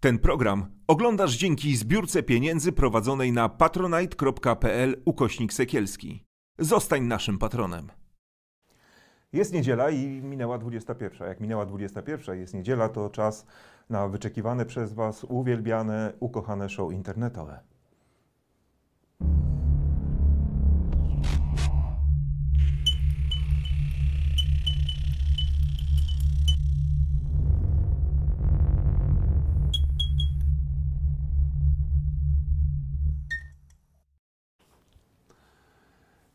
Ten program oglądasz dzięki zbiórce pieniędzy prowadzonej na patronite.pl ukośnik sekielski. Zostań naszym patronem. Jest niedziela i minęła 21. Jak minęła 21, jest niedziela, to czas na wyczekiwane przez Was, uwielbiane, ukochane show internetowe.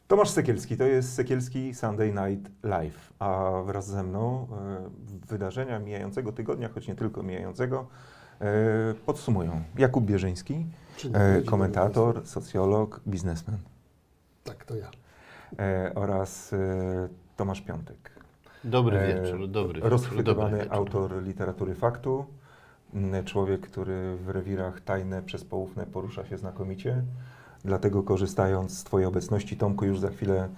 Tomasz Sekielski, to jest Sekielski Sunday Night Live, a wraz ze mną e, wydarzenia mijającego tygodnia, choć nie tylko mijającego, e, podsumują Jakub Bierzyński, e, komentator, socjolog, biznesmen Tak, to ja. oraz Tomasz Piątek, Dobry wieczór, dobry wieczór. rozchwytywany dobry wieczór. autor literatury faktu, człowiek, który w rewirach tajne przez poufne porusza się znakomicie. Dlatego korzystając z Twojej obecności, Tomku, już za chwilę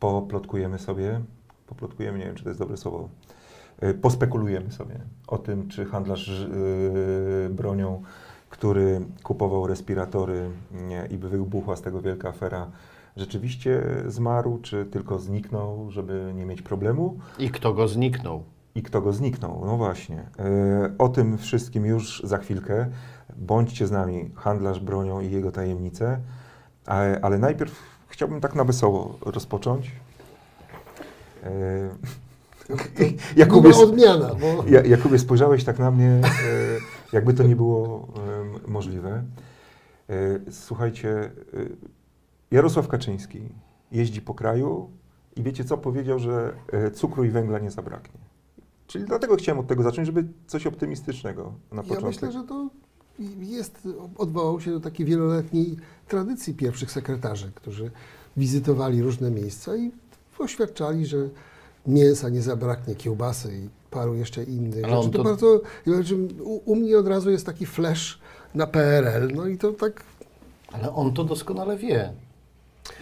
poplotkujemy sobie, poplotkujemy, nie wiem, czy to jest dobre słowo, y, pospekulujemy sobie o tym, czy handlarz y, bronią, który kupował respiratory nie, i wybuchła z tego wielka afera, rzeczywiście zmarł, czy tylko zniknął, żeby nie mieć problemu. I kto go zniknął? I kto go zniknął? No właśnie. E, O tym wszystkim już za chwilkę. Bądźcie z nami, handlarz bronią i jego tajemnice. Ale, ale najpierw chciałbym tak na wesoło rozpocząć. E, Jakubie, odmiana, bo Ja- Jakubie, spojrzałeś tak na mnie, e, jakby to nie było możliwe. E, Słuchajcie, Jarosław Kaczyński jeździ po kraju i wiecie co? Powiedział, że cukru i węgla nie zabraknie. Czyli dlatego chciałem od tego zacząć, żeby coś optymistycznego na ja początek. myślę, że to jest, odwołał się do takiej wieloletniej tradycji pierwszych sekretarzy, którzy wizytowali różne miejsca i oświadczali, że mięsa nie zabraknie, kiełbasy i paru jeszcze innych Ale rzeczy. To, to- bardzo, wiem, u, u mnie od razu jest taki flash na PRL, no i to tak Ale on to doskonale wie.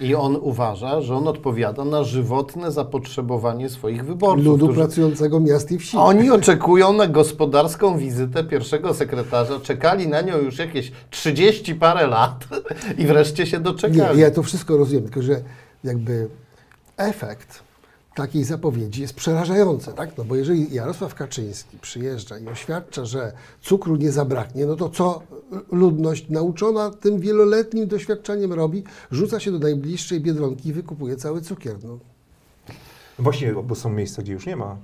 I on uważa, że on odpowiada na żywotne zapotrzebowanie swoich wyborców. ludu którzy- pracującego miast i wsi. Oni oczekują na gospodarską wizytę pierwszego sekretarza, czekali na nią już jakieś 30 parę lat i wreszcie się doczekali. Nie, ja to wszystko rozumiem, tylko że jakby efekt takiej zapowiedzi jest przerażający, tak? No bo jeżeli Jarosław Kaczyński przyjeżdża i oświadcza, że cukru nie zabraknie, no to co ludność nauczona tym wieloletnim doświadczeniem robi? Rzuca się do najbliższej Biedronki i wykupuje cały cukier. No. Właśnie, bo są miejsca, gdzie już nie ma.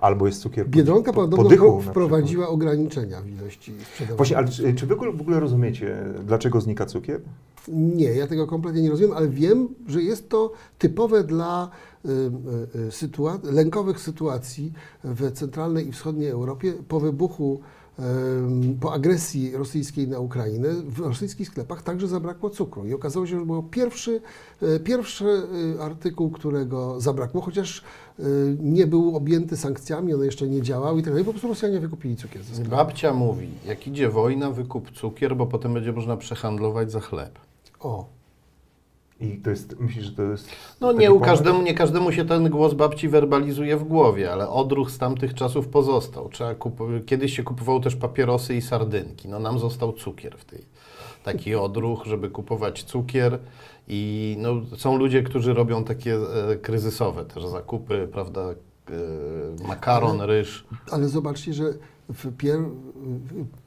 Albo jest cukier po- Biedronka po, podobno wprowadziła ograniczenia w ilości sprzedawanych. Właśnie, ale czy, czy wy w ogóle rozumiecie, dlaczego znika cukier? Nie, ja tego kompletnie nie rozumiem, ale wiem, że jest to typowe dla sytua- lękowych sytuacji w centralnej i wschodniej Europie po wybuchu, po agresji rosyjskiej na Ukrainę. W rosyjskich sklepach także zabrakło cukru i okazało się, że był pierwszy, y, pierwszy y, artykuł, którego zabrakło, chociaż y, nie był objęty sankcjami, one jeszcze nie działały i tak dalej. Po prostu Rosjanie wykupili cukier ze sklepu. Babcia mówi, jak idzie wojna, wykup cukier, bo potem będzie można przehandlować za chleb. O, I to jest, myślisz, że to jest... No nie, u każdemu, nie każdemu się ten głos babci werbalizuje w głowie, ale odruch z tamtych czasów pozostał. Trzeba kup- Kiedyś się kupowało też papierosy i sardynki. No nam został cukier w tej. Taki odruch, żeby kupować cukier i no, są ludzie, którzy robią takie e, kryzysowe też zakupy, prawda, e, makaron, ryż. Ale zobaczcie, że w pier...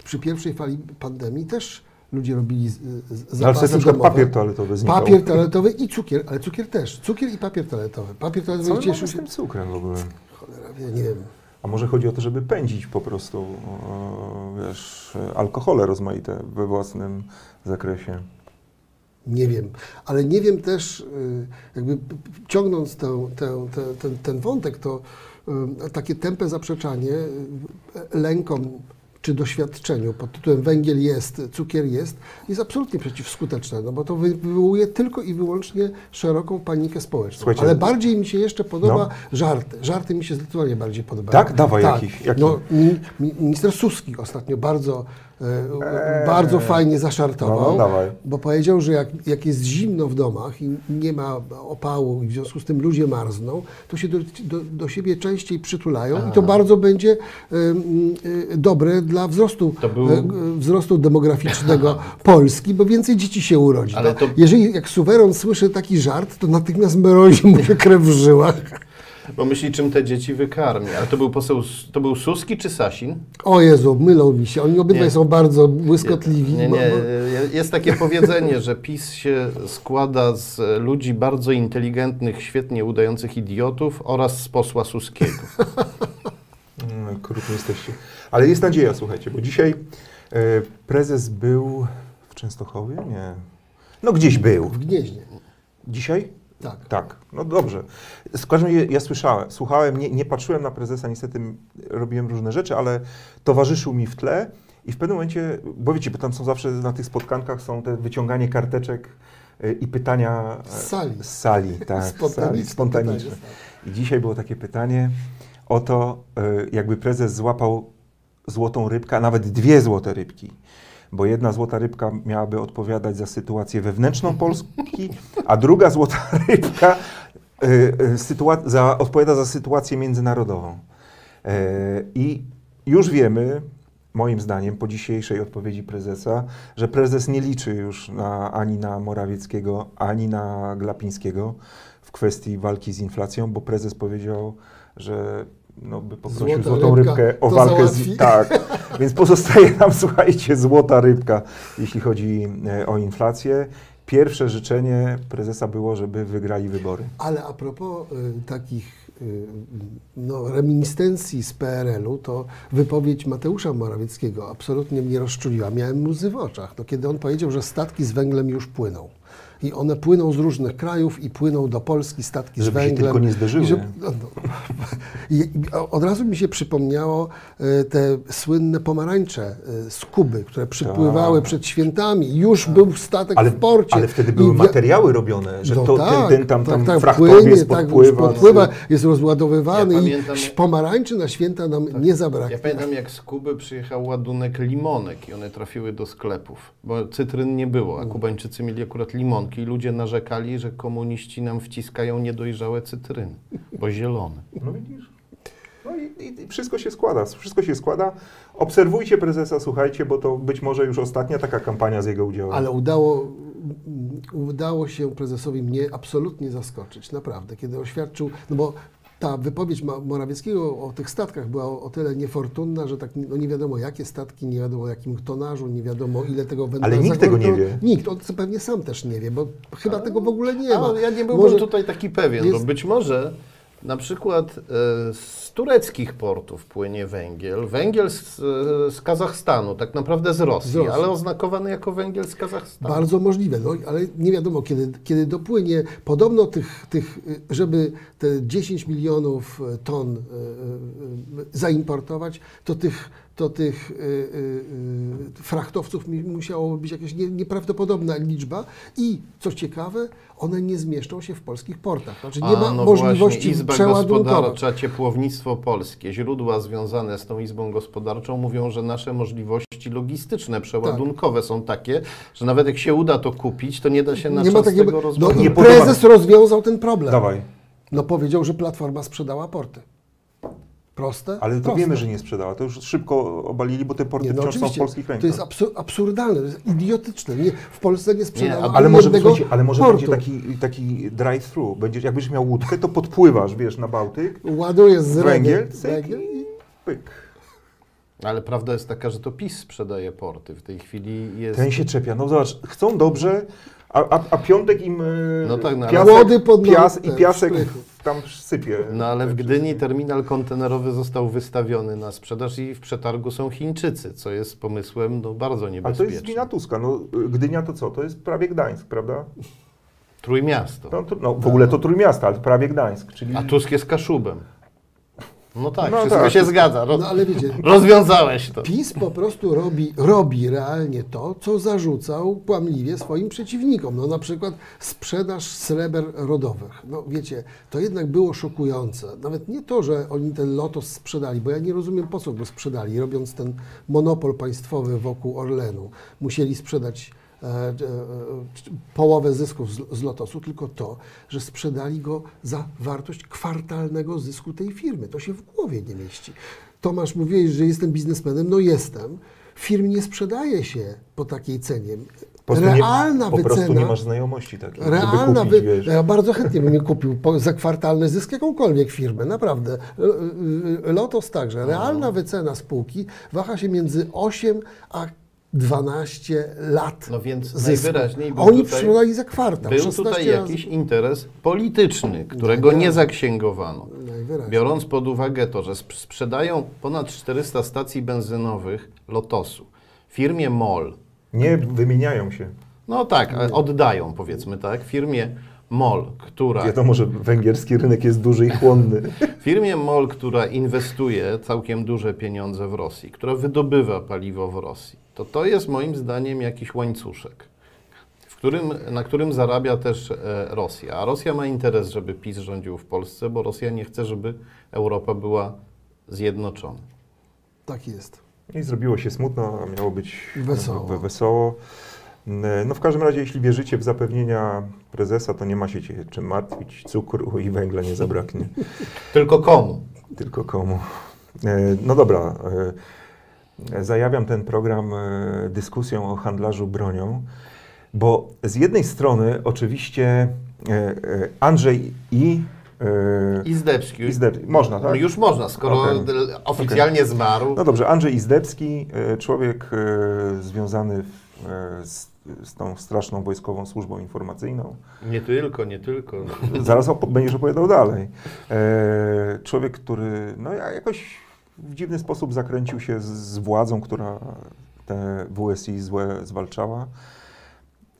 przy pierwszej fali pandemii też ludzie robili z- z- No, ale zapasy wtedy na przykład domowe. papier toaletowy znikał. Papier toaletowy i cukier, ale cukier też. Cukier i papier toaletowy. Papier Co toaletowy mamy cieszył z się... tym cukrem w ogóle? Cholera, ja nie wiem. A może chodzi o to, żeby pędzić po prostu, e, wiesz, alkohole rozmaite we własnym zakresie. Nie wiem, ale nie wiem też, y, jakby ciągnąc tę, tę, tę, ten, ten wątek, to y, takie tępe zaprzeczanie lękom czy doświadczeniu pod tytułem węgiel jest, cukier jest, jest absolutnie przeciwskuteczne, no bo to wy- wywołuje tylko i wyłącznie szeroką panikę społeczną. Słuchajcie, Ale bardziej mi się jeszcze podoba no. żarty. Żarty mi się zdecydowanie bardziej podobają. Tak? Dawaj jakich- jakich? No, mi, mi, minister Suski ostatnio bardzo e, bardzo fajnie zaszartował, No, no, bo powiedział, że jak, jak jest zimno w domach i nie ma opału i w związku z tym ludzie marzną, to się do, do, do siebie częściej przytulają i to bardzo będzie m, e, dobre dla wzrostu, był- e, wzrostu demograficznego Polski, bo więcej dzieci się urodzi. To, Jeżeli jak suweron słyszy taki żart, to natychmiast mrozi mu się krew w żyłach. Bo myśli, czym te dzieci wykarmi. Ale to był poseł, to był Suski czy Sasin? O Jezu, mylą mi się. Oni obydwaj Nie. są bardzo błyskotliwi. Nie, nie. bo- Jest takie powiedzenie, że PiS się składa z ludzi bardzo inteligentnych, świetnie udających idiotów oraz z posła Suskiego. Mm, Krótko jesteście. Ale jest nadzieja, słuchajcie, bo dzisiaj e, prezes był w Częstochowie? Nie. No gdzieś był. W Gnieźnie. Dzisiaj? Tak. Tak, no dobrze. W każdym razie ja słyszałem, słuchałem, nie, nie patrzyłem na prezesa, niestety robiłem różne rzeczy, ale towarzyszył mi w tle i w pewnym momencie, bo wiecie, bo tam są zawsze na tych spotkankach są te wyciąganie karteczek y, i pytania e, Z sali. Z sali, tak, Spontaniczne spontaniczne. pytanie. I dzisiaj było takie pytanie o to, y, jakby prezes złapał złotą rybkę, a nawet dwie złote rybki. Bo jedna złota rybka miałaby odpowiadać za sytuację wewnętrzną Polski, a druga złota rybka y, y, za, odpowiada za sytuację międzynarodową. E, I już wiemy, moim zdaniem, po dzisiejszej odpowiedzi prezesa, że prezes nie liczy już na, ani na Morawieckiego, ani na Glapińskiego w kwestii walki z inflacją, bo prezes powiedział, że no, by poprosił Złota złotą rybka rybkę o to walkę załatwi. z... Tak, więc pozostaje nam, słuchajcie, złota rybka, jeśli chodzi e, o inflację. Pierwsze życzenie prezesa było, żeby wygrali wybory. Ale a propos y, takich y, no, reminiscencji z PRL-u, to wypowiedź Mateusza Morawieckiego absolutnie mnie rozczuliła. Miałem łzy w oczach, no, kiedy on powiedział, że statki z węglem już płyną. I one płyną z różnych krajów i płyną do Polski statki Żeby z się węglem. tylko nie zderzyły. I że- no, no. I, I od razu mi się przypomniało e, te słynne pomarańcze e, z Kuby, które przypływały Tak. przed świętami. Już był statek Ale, w porcie. ale wtedy I były wia- materiały robione, że no to, tak, ten, ten tam, tak, tam tak, frachtowiec płynie, tak, podpływa. podpływa, jest rozładowywany Ja i pamiętam- pomarańczy na święta nam nie zabraknie. Ja pamiętam, jak z Kuby przyjechał ładunek limonek i one trafiły do sklepów, bo cytryn nie było, a Kubańczycy mieli akurat limonki i ludzie narzekali, że komuniści nam wciskają niedojrzałe cytryny, bo zielone. No widzisz? No i, i, i wszystko się składa, wszystko się składa. Obserwujcie prezesa, słuchajcie, bo to być może już ostatnia taka kampania z jego udziałem. Ale udało, udało się prezesowi mnie absolutnie zaskoczyć, naprawdę, kiedy oświadczył, no bo ta wypowiedź Ma- Morawieckiego o tych statkach była o, o tyle niefortunna, że tak no nie wiadomo jakie statki, nie wiadomo o jakim tonażu, nie wiadomo ile tego węgla Ale nikt tego nie wie. Nikt, on pewnie sam też nie wie, bo chyba tego w ogóle nie ma. Ale ja nie byłbym Może- tutaj taki pewien, jest- bo być może na przykład e, z tureckich portów płynie węgiel, węgiel z, e, z Kazachstanu, tak naprawdę z Rosji, Z Rosji. ale oznakowany jako węgiel z Kazachstanu. Bardzo możliwe, no, ale nie wiadomo, kiedy, kiedy dopłynie. Podobno tych, tych, żeby te 10 milionów y, ton y, y, zaimportować, to tych, to tych frachtowców musiało być jakaś nie, nieprawdopodobna liczba i co ciekawe, one nie zmieszczą się w polskich portach. Znaczy nie A, ma no możliwości właśnie, Izba przeładunkowania. Gospodarcza, Ciepłownictwo Polskie, źródła związane z tą Izbą Gospodarczą mówią, że nasze możliwości logistyczne, przeładunkowe są takie, że nawet jak się uda to kupić, to nie da się na Nie czas ma takiego. tego No Nie podoba- prezes rozwiązał ten problem. Dawaj, No powiedział, że Platforma sprzedała porty. Proste? ale to Proste. wiemy, że nie sprzedała. To już szybko obalili, bo te porty Nie, no wciąż są w polskich rękach. to jest absur absurdalne, to jest idiotyczne. Nie, w Polsce nie sprzedano Nie, ale może, słuchajcie, ale może portu. będzie taki, taki drive-thru. Będziesz, jakbyś miał łódkę, to podpływasz, wiesz, na Bałtyk, Ładuje z węgiel, węgiel, i pyk. Ale prawda jest taka, że to PiS sprzedaje porty. W tej chwili jest... Ten się czepia. No zobacz, chcą dobrze, a, a, a piątek im e, No tak, no piasek, pod pias, i piasek szprychy. Tam sypie. No ale w Gdyni terminal kontenerowy został wystawiony na sprzedaż i w przetargu są Chińczycy, co jest pomysłem no, bardzo Ale to niebezpiecznym. jest wina Tuska. No, Gdynia to co? To jest prawie Gdańsk, prawda? Trójmiasto. No, to, no, w ogóle to Trójmiasta, ale prawie Gdańsk. Czyli A Tusk jest Kaszubem. No tak, No wszystko tak. się zgadza. Roz... No ale wiecie, Rozwiązałeś to. PiS po prostu robi, robi realnie to, co zarzucał kłamliwie swoim przeciwnikom. No na przykład sprzedaż sreber rodowych. No wiecie, to jednak było szokujące. Nawet nie to, że oni ten Lotos sprzedali, bo ja nie rozumiem po co go sprzedali, robiąc ten monopol państwowy wokół Orlenu. Musieli sprzedać połowę zysków z, z Lotosu, tylko to, że sprzedali go za wartość kwartalnego zysku tej firmy. To się w głowie nie mieści. Tomasz, mówiłeś, że jestem biznesmenem. No jestem. Firm nie sprzedaje się po takiej cenie. Po prostu Realna nie, po prostu wycena. nie masz znajomości takiej, Realna żeby kupić, wy... wiesz. Ja bardzo chętnie bym kupił po, za kwartalny zysk jakąkolwiek firmę, naprawdę. Lotos także. Realna wycena spółki waha się między 8 a 12 lat. No więc zysku. najwyraźniej był Oni tutaj- za kwartam. Był 16 tutaj razy. jakiś interes polityczny, którego nie zaksięgowano. Najwyraźniej. Biorąc pod uwagę to, że sp- sprzedają ponad 400 stacji benzynowych Lotosu firmie MOL, Nie wymieniają się. no tak, oddają powiedzmy tak, firmie MOL, która, Wiadomo, że węgierski rynek jest duży i chłonny. firmie MOL, która inwestuje całkiem duże pieniądze w Rosji, która wydobywa paliwo w Rosji, to to jest moim zdaniem jakiś łańcuszek, w którym, na którym zarabia też e, Rosja. A Rosja ma interes, żeby PiS rządził w Polsce, bo Rosja nie chce, żeby Europa była zjednoczona. Tak jest. I zrobiło się smutno, a miało być Wesoło. we- wesoło. No w każdym razie, jeśli wierzycie w zapewnienia prezesa, to nie ma się cię czym martwić. Cukru i węgla nie zabraknie. Tylko komu? Tylko komu? E, No dobra. Zajawiam ten program e, dyskusją o handlarzu bronią, bo z jednej strony oczywiście e, e, Andrzej i Izdebski. Izdebski. Można, tak? Już można, skoro d- oficjalnie zmarł. No dobrze, Andrzej Izdebski, człowiek związany z, z tą straszną wojskową służbą informacyjną. Nie tylko, nie tylko. Zaraz op- będziesz opowiadał dalej. Człowiek, który no, ja- jakoś w dziwny sposób zakręcił się z, z władzą, która te WSI złe zwalczała.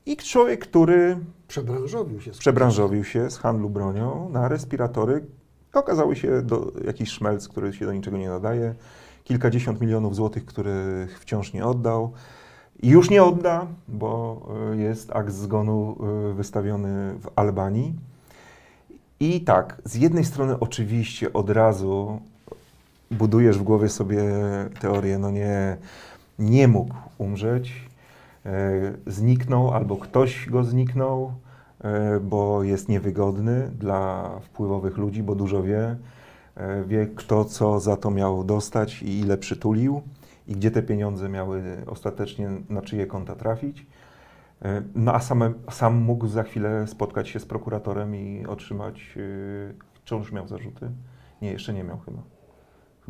I człowiek, który Przebranżowił się. przebranżowił się z handlu bronią na respiratory. Okazały się do, jakiś szmelc, który się do niczego nie nadaje. Kilkadziesiąt milionów złotych, których wciąż nie oddał. I już nie odda, bo y, jest akt zgonu y, wystawiony w Albanii. I tak, z jednej strony oczywiście od razu budujesz w głowie sobie teorię, no nie, nie mógł umrzeć, e, zniknął albo ktoś go zniknął, e, bo jest niewygodny dla wpływowych ludzi, bo dużo wie, e, wie kto co za to miał dostać i ile przytulił i gdzie te pieniądze miały ostatecznie na czyje konta trafić. No a same, sam mógł za chwilę spotkać się z prokuratorem i otrzymać, czy on już miał zarzuty? Nie, jeszcze nie miał chyba.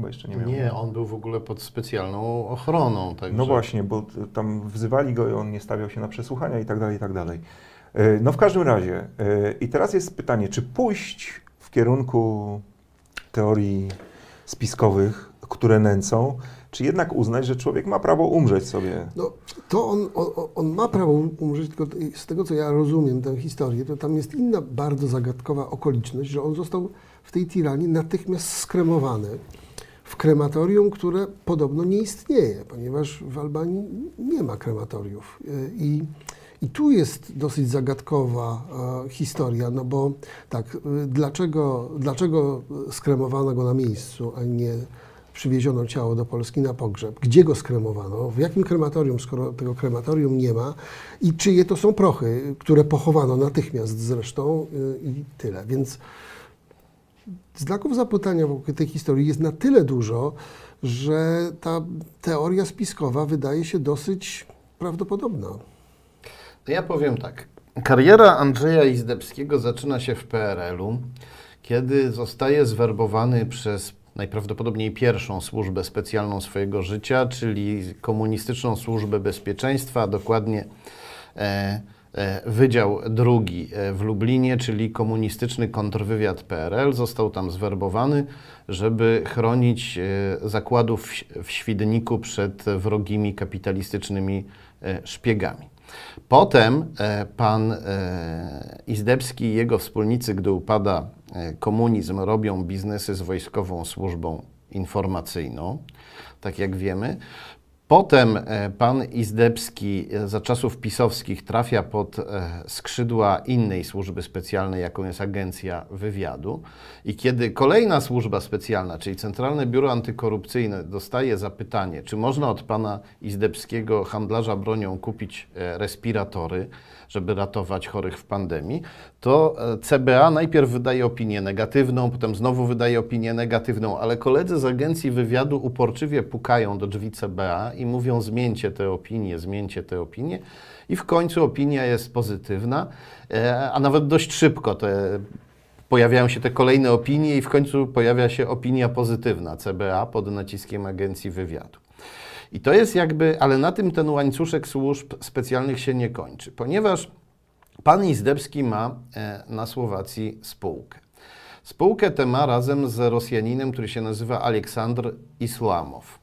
Chyba jeszcze nie miał. Nie, on był w ogóle pod specjalną ochroną. Także... No właśnie, bo tam wzywali go i on nie stawiał się na przesłuchania i tak dalej, i tak dalej. E, No w każdym razie, e, i teraz jest pytanie, czy pójść w kierunku teorii spiskowych, które nęcą, czy jednak uznać, że człowiek ma prawo umrzeć sobie? No, to on, on, on ma prawo umrzeć, tylko z tego, co ja rozumiem tę historię, to tam jest inna bardzo zagadkowa okoliczność, że on został w tej tiranii natychmiast skremowany krematorium, które podobno nie istnieje, ponieważ w Albanii nie ma krematoriów. I, i tu jest dosyć zagadkowa e, historia, no bo tak, e, dlaczego, dlaczego skremowano go na miejscu, a nie przywieziono ciało do Polski na pogrzeb. Gdzie go skremowano? W jakim krematorium, skoro tego krematorium nie ma? I czyje to są prochy, które pochowano natychmiast zresztą i tyle. Więc znaków zapytania wokół tej historii jest na tyle dużo, że ta teoria spiskowa wydaje się dosyć prawdopodobna. To ja powiem tak. Kariera Andrzeja Izdebskiego zaczyna się w PRL-u, kiedy zostaje zwerbowany przez najprawdopodobniej pierwszą służbę specjalną swojego życia, czyli Komunistyczną Służbę Bezpieczeństwa, dokładnie e, Wydział drugi e, w Lublinie, czyli Komunistyczny Kontrwywiad PRL. Został tam zwerbowany, żeby chronić e, zakładów w- Świdniku przed wrogimi kapitalistycznymi e, szpiegami. Potem e, pan e, Izdebski i jego wspólnicy, gdy upada e, komunizm, robią biznesy z Wojskową Służbą Informacyjną, tak jak wiemy. Potem e, pan Izdebski e, za czasów pisowskich trafia pod e, skrzydła innej służby specjalnej, jaką jest Agencja Wywiadu. I kiedy kolejna służba specjalna, czyli Centralne Biuro Antykorupcyjne, dostaje zapytanie, czy można od pana Izdebskiego, handlarza bronią, kupić respiratory, żeby ratować chorych w pandemii, to CBA najpierw wydaje opinię negatywną, potem znowu wydaje opinię negatywną, ale koledzy z Agencji Wywiadu uporczywie pukają do drzwi CBA i mówią: zmieńcie tę opinię, zmieńcie tę opinię. I w końcu opinia jest pozytywna, a nawet dość szybko te, pojawiają się te kolejne opinie, i w końcu pojawia się opinia pozytywna CBA pod naciskiem Agencji Wywiadu. I to jest jakby, ale na tym ten łańcuszek służb specjalnych się nie kończy, ponieważ pan Izdebski ma na Słowacji spółkę. Spółkę tę ma razem z Rosjaninem, który się nazywa Aleksandr Islamow.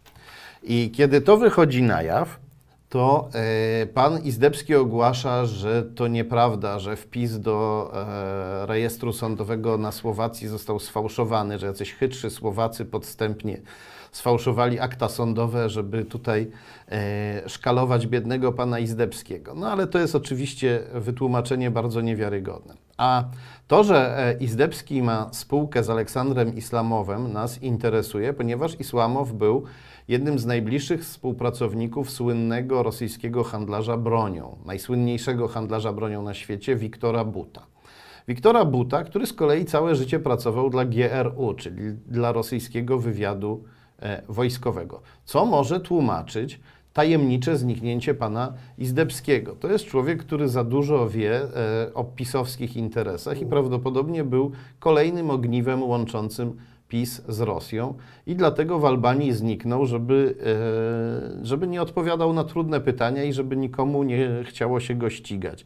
I kiedy to wychodzi na jaw, to e, pan Izdebski ogłasza, że to nieprawda, że wpis do e, rejestru sądowego na Słowacji został sfałszowany, że jacyś chytrzy Słowacy podstępnie sfałszowali akta sądowe, żeby tutaj e, szkalować biednego pana Izdebskiego. No ale to jest oczywiście wytłumaczenie bardzo niewiarygodne. A to, że e, Izdebski ma spółkę z Aleksandrem Islamowem nas interesuje, ponieważ Islamow był jednym z najbliższych współpracowników słynnego rosyjskiego handlarza bronią, najsłynniejszego handlarza bronią na świecie, Wiktora Buta. Wiktora Buta, który z kolei całe życie pracował dla GRU, czyli dla rosyjskiego wywiadu e, wojskowego, co może tłumaczyć tajemnicze zniknięcie pana Izdebskiego. To jest człowiek, który za dużo wie e, o pisowskich interesach i prawdopodobnie był kolejnym ogniwem łączącym PiS z Rosją i dlatego w Albanii zniknął, żeby, e, żeby nie odpowiadał na trudne pytania i żeby nikomu nie chciało się go ścigać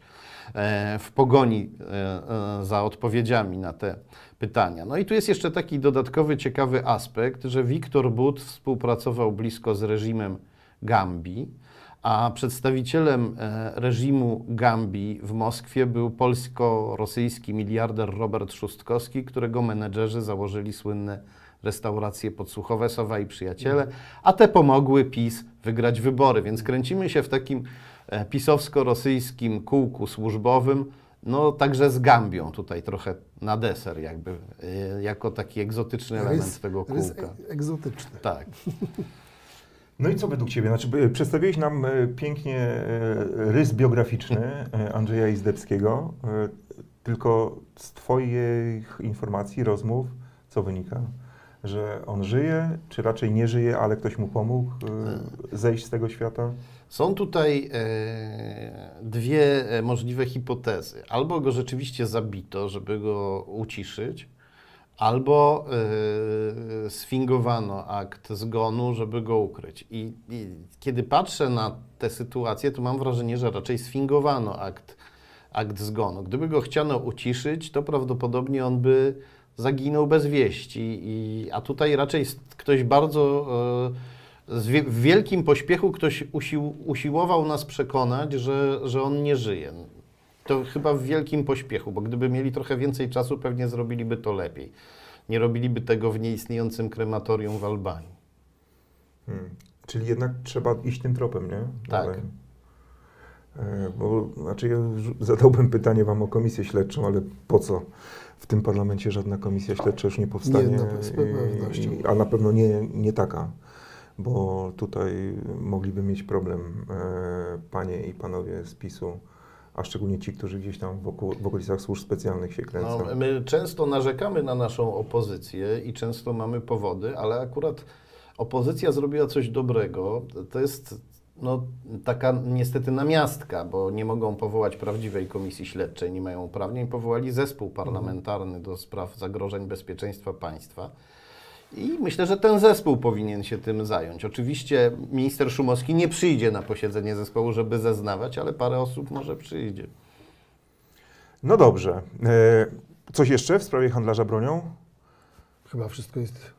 e, w pogoni e, za odpowiedziami na te pytania. No i tu jest jeszcze taki dodatkowy ciekawy aspekt, że Wiktor But współpracował blisko z reżimem Gambii a przedstawicielem e, reżimu Gambii w Moskwie był polsko-rosyjski miliarder Robert Szustkowski, którego menedżerzy założyli słynne restauracje podsłuchowe Sowa i Przyjaciele, a te pomogły PiS wygrać wybory, więc kręcimy się w takim e, pisowsko-rosyjskim kółku służbowym, no także z Gambią tutaj trochę na deser jakby, e, jako taki egzotyczny element rys, tego kółka. Rys egzotyczny. Tak. No i co według Ciebie? Znaczy, przedstawiłeś nam e, pięknie e, rys biograficzny e, Andrzeja Izdebskiego, tylko z Twoich informacji, rozmów, co wynika? Że on żyje, czy raczej nie żyje, ale ktoś mu pomógł zejść z tego świata? Są tutaj dwie możliwe hipotezy. Albo go rzeczywiście zabito, żeby go uciszyć, albo yy, sfingowano akt zgonu, żeby go ukryć. I, I, kiedy patrzę na tę sytuację, to mam wrażenie, że raczej sfingowano akt, akt zgonu. Gdyby go chciano uciszyć, to prawdopodobnie on by zaginął bez wieści. I, a tutaj raczej ktoś bardzo yy, w wielkim pośpiechu ktoś usił, usiłował nas przekonać, że, że on nie żyje to chyba w wielkim pośpiechu, bo gdyby mieli trochę więcej czasu, pewnie zrobiliby to lepiej. Nie robiliby tego w nieistniejącym krematorium w Albanii. Hmm. Czyli jednak trzeba iść tym tropem, nie? Tak. E, bo znaczy ja zadałbym pytanie Wam o komisję śledczą, ale po co? W tym parlamencie żadna komisja śledcza już nie powstanie. Nie, no, z pewnością. a na pewno nie, nie taka, bo tutaj mogliby mieć problem e, panie i panowie z PiSu a szczególnie ci, którzy gdzieś tam wokół, w okolicach służb specjalnych się kręcą. No, my często narzekamy na naszą opozycję i często mamy powody, ale akurat opozycja zrobiła coś dobrego. To jest no, taka niestety namiastka, bo nie mogą powołać prawdziwej komisji śledczej, nie mają uprawnień. Powołali zespół parlamentarny do spraw zagrożeń bezpieczeństwa państwa. I myślę, że ten zespół powinien się tym zająć. Oczywiście minister Szumowski nie przyjdzie na posiedzenie zespołu, żeby zeznawać, ale parę osób może przyjdzie. No dobrze. E, coś jeszcze w sprawie handlarza bronią? Chyba wszystko jest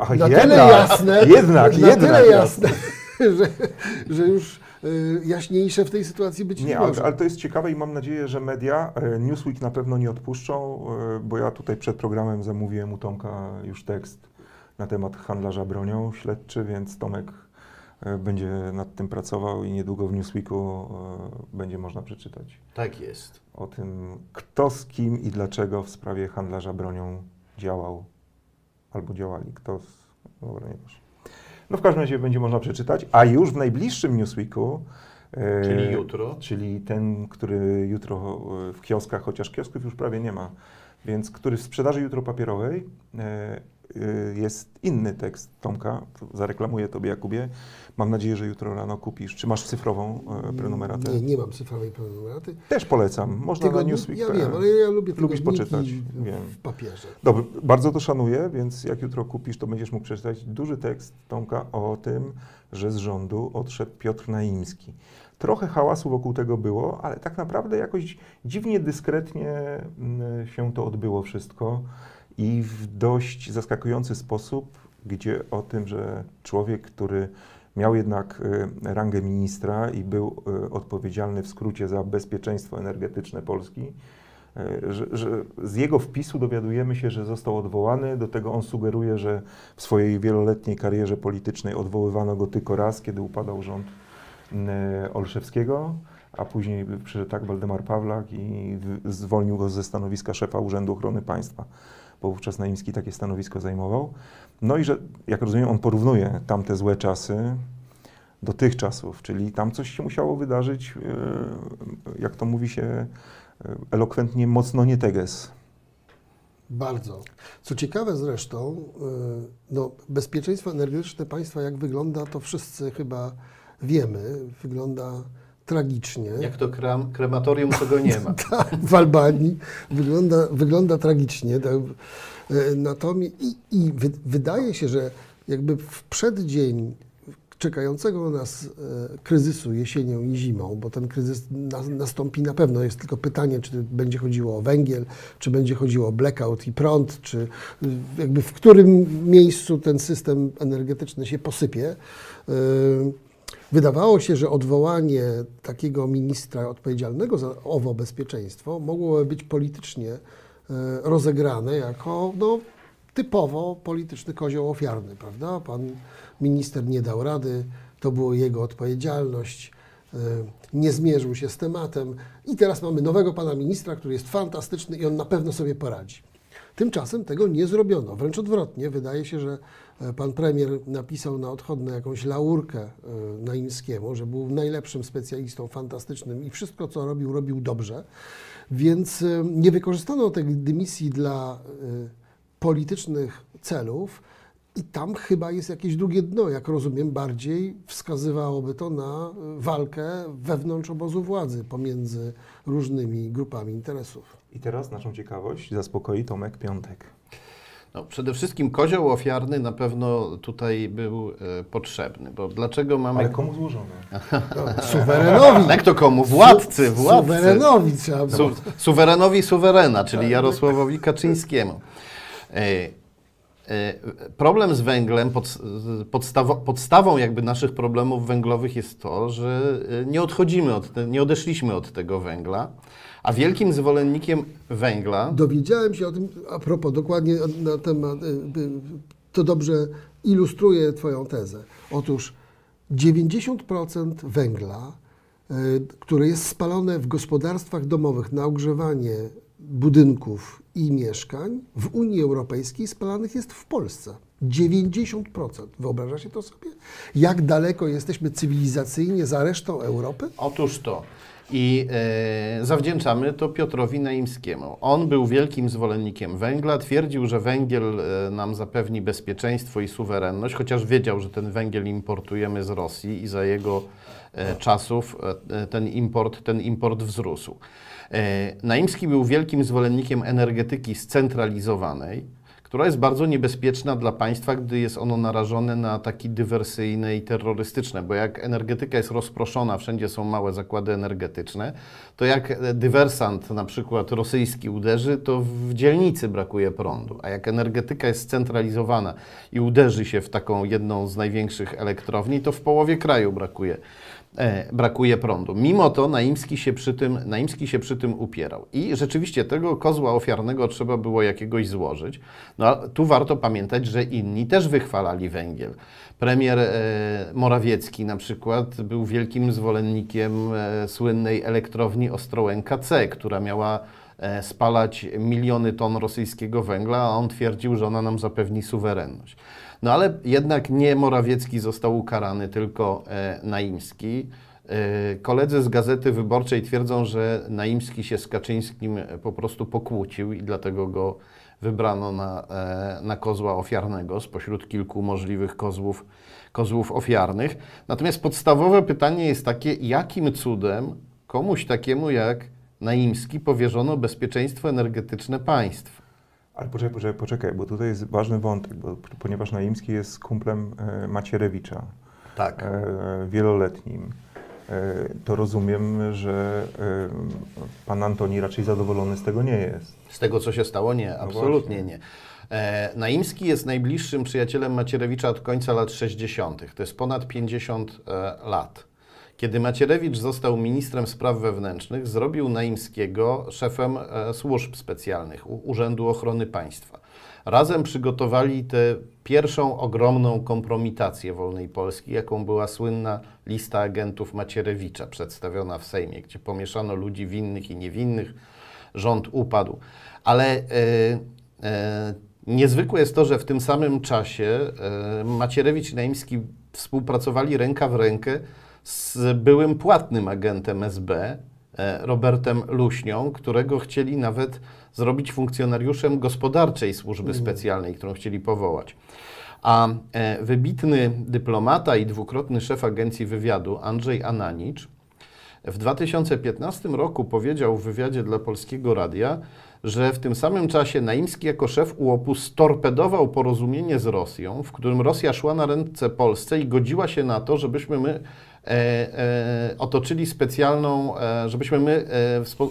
A, na jednak, tyle jasne. Jednak, na jednak tyle jasne, że, że już jaśniejsze w tej sytuacji być Nie, ale, może. ale to jest ciekawe i mam nadzieję, że media, e, Newsweek na pewno nie odpuszczą, e, bo ja tutaj przed programem zamówiłem u Tomka już tekst na temat handlarza bronią śledczy, więc Tomek e, będzie nad tym pracował i niedługo w Newsweeku będzie można przeczytać Tak jest. o tym, kto z kim i dlaczego w sprawie handlarza bronią działał albo działali, kto z... Dobra, nie wiesz. No w każdym razie będzie można przeczytać, a już w najbliższym Newsweeku e, Czyli jutro. Czyli ten, który jutro e, w kioskach, chociaż kiosków już prawie nie ma, więc który w sprzedaży jutro papierowej e, jest inny tekst Tomka. Zareklamuję Tobie, Jakubie. Mam nadzieję, że jutro rano kupisz. Czy masz cyfrową e, prenumeratę? Nie, nie mam cyfrowej prenumeraty. Też polecam. Można na Tygodnik- Newsweek. Ja wiem, ale ja lubię Lubisz poczytać, w- wiem. w papierze. Dobrze, bardzo to szanuję, więc jak jutro kupisz, to będziesz mógł przeczytać duży tekst Tomka o tym, że z rządu odszedł Piotr Naimski. Trochę hałasu wokół tego było, ale tak naprawdę jakoś dziwnie dyskretnie mm, się to odbyło wszystko i w dość zaskakujący sposób, gdzie o tym, że człowiek, który miał jednak y, rangę ministra i był y, odpowiedzialny w skrócie za bezpieczeństwo energetyczne Polski, E, że, że z jego wpisu dowiadujemy się, że został odwołany. Do tego on sugeruje, że w swojej wieloletniej karierze politycznej odwoływano go tylko raz, kiedy upadał rząd e, Olszewskiego, a później przyszedł tak Waldemar Pawlak i zwolnił go ze stanowiska szefa Urzędu Ochrony Państwa, bo wówczas Naimski takie stanowisko zajmował. No i że, jak rozumiem, on porównuje tamte złe czasy do tych czasów, czyli tam coś się musiało wydarzyć, e, jak to mówi się e, elokwentnie, mocno nie teges. Bardzo. Co ciekawe zresztą, y, no, bezpieczeństwo energetyczne państwa, jak wygląda, to wszyscy chyba wiemy. Wygląda tragicznie. Jak to kram, krematorium, to go nie ma. Tak, w Albanii wygląda, wygląda tragicznie. Tak. E, Natomiast i, i wy, wydaje się, że jakby w przeddzień czekającego nas e, kryzysu jesienią i zimą, bo ten kryzys na, nastąpi na pewno, jest tylko pytanie, czy będzie chodziło o węgiel, czy będzie chodziło o blackout i prąd, czy y, jakby w którym miejscu ten system energetyczny się posypie. Wydawało się, że odwołanie takiego ministra odpowiedzialnego za owo bezpieczeństwo mogłoby być politycznie e, rozegrane jako no, typowo polityczny kozioł ofiarny, prawda? Pan minister nie dał rady, to była jego odpowiedzialność, e, nie zmierzył się z tematem i teraz mamy nowego pana ministra, który jest fantastyczny i on na pewno sobie poradzi. Tymczasem tego nie zrobiono. Wręcz odwrotnie, wydaje się, że pan premier napisał na odchodne jakąś laurkę e, Naimskiemu, że był najlepszym specjalistą, fantastycznym i wszystko, co robił, robił dobrze. Więc e, nie wykorzystano tej dymisji dla e, politycznych celów i tam chyba jest jakieś drugie dno, jak rozumiem, bardziej wskazywałoby to na e, walkę wewnątrz obozu władzy pomiędzy różnymi grupami interesów. I teraz naszą ciekawość zaspokoi Tomek Piątek. No, przede wszystkim kozioł ofiarny na pewno tutaj był e, potrzebny, bo dlaczego mamy... Ale komu złożony? Suwerenowi. Jak to komu? Władcy, władcy. Suwerenowi trzeba było. Su suwerenowi suwerena, czyli Jarosławowi Kaczyńskiemu. E, e, Problem z węglem, pod, podstawo, podstawą jakby naszych problemów węglowych jest to, że e, nie odchodzimy od, te, nie odeszliśmy od tego węgla, a wielkim zwolennikiem węgla Dowiedziałem się o tym, a propos, dokładnie na temat, y, y, to dobrze ilustruje Twoją tezę. Otóż 90% węgla, y, które jest spalone w gospodarstwach domowych na ogrzewanie budynków i mieszkań, w Unii Europejskiej spalanych jest w Polsce. 90%. Wyobraża się to sobie? Jak daleko jesteśmy cywilizacyjnie za resztą Europy? Otóż to. I e, zawdzięczamy to Piotrowi Naimskiemu. On był wielkim zwolennikiem węgla, twierdził, że węgiel e, nam zapewni bezpieczeństwo i suwerenność, chociaż wiedział, że ten węgiel importujemy z Rosji i za jego e, czasów e, e, ten import, ten import wzrósł. E, Naimski był wielkim zwolennikiem energetyki scentralizowanej, która jest bardzo niebezpieczna dla państwa, gdy jest ono narażone na ataki dywersyjne i terrorystyczne, bo jak energetyka jest rozproszona, wszędzie są małe zakłady energetyczne, to jak dywersant na przykład rosyjski uderzy, to w dzielnicy brakuje prądu, a jak energetyka jest scentralizowana i uderzy się w taką jedną z największych elektrowni, to w połowie kraju brakuje brakuje prądu. Mimo to Naimski się, przy tym, Naimski się przy tym upierał. I rzeczywiście tego kozła ofiarnego trzeba było jakiegoś złożyć. No a tu warto pamiętać, że inni też wychwalali węgiel. Premier e, Morawiecki na przykład był wielkim zwolennikiem e, słynnej elektrowni Ostrołęka C, która miała e, spalać miliony ton rosyjskiego węgla, a on twierdził, że ona nam zapewni suwerenność. No ale jednak nie Morawiecki został ukarany, tylko e, Naimski. E, Koledzy z Gazety Wyborczej twierdzą, że Naimski się z Kaczyńskim e, po prostu pokłócił i dlatego go wybrano na, na kozła ofiarnego spośród kilku możliwych kozłów, kozłów ofiarnych. Natomiast podstawowe pytanie jest takie, jakim cudem komuś takiemu jak Naimski powierzono bezpieczeństwo energetyczne państwa? Ale poczekaj, poczekaj, poczekaj, bo tutaj jest ważny wątek, bo, ponieważ Naimski jest kumplem e, Macierewicza, Tak. e, wieloletnim, e, to rozumiem, że pan Antoni raczej zadowolony z tego nie jest. Z tego, co się stało, nie, absolutnie właśnie. nie. Naimski jest najbliższym przyjacielem Macierewicza od końca lat 60. To jest ponad 50 e, lat. Kiedy Macierewicz został ministrem spraw wewnętrznych, zrobił Naimskiego szefem e, służb specjalnych Urzędu Ochrony Państwa. Razem przygotowali tę pierwszą ogromną kompromitację wolnej Polski, jaką była słynna lista agentów Macierewicza przedstawiona w Sejmie, gdzie pomieszano ludzi winnych i niewinnych. Rząd upadł. Ale e, niezwykłe jest to, że w tym samym czasie e, Macierewicz i Naimski współpracowali ręka w rękę z byłym płatnym agentem SB, e, Robertem Luśnią, którego chcieli nawet zrobić funkcjonariuszem gospodarczej służby specjalnej, którą chcieli powołać. A e, wybitny dyplomata i dwukrotny szef agencji wywiadu Andrzej Ananicz w 2015 roku powiedział w wywiadzie dla Polskiego Radia, że w tym samym czasie Naimski jako szef UOP-u storpedował porozumienie z Rosją, w którym Rosja szła na ręce Polsce i godziła się na to, żebyśmy my e, e, otoczyli specjalną, e, żebyśmy my e, spo,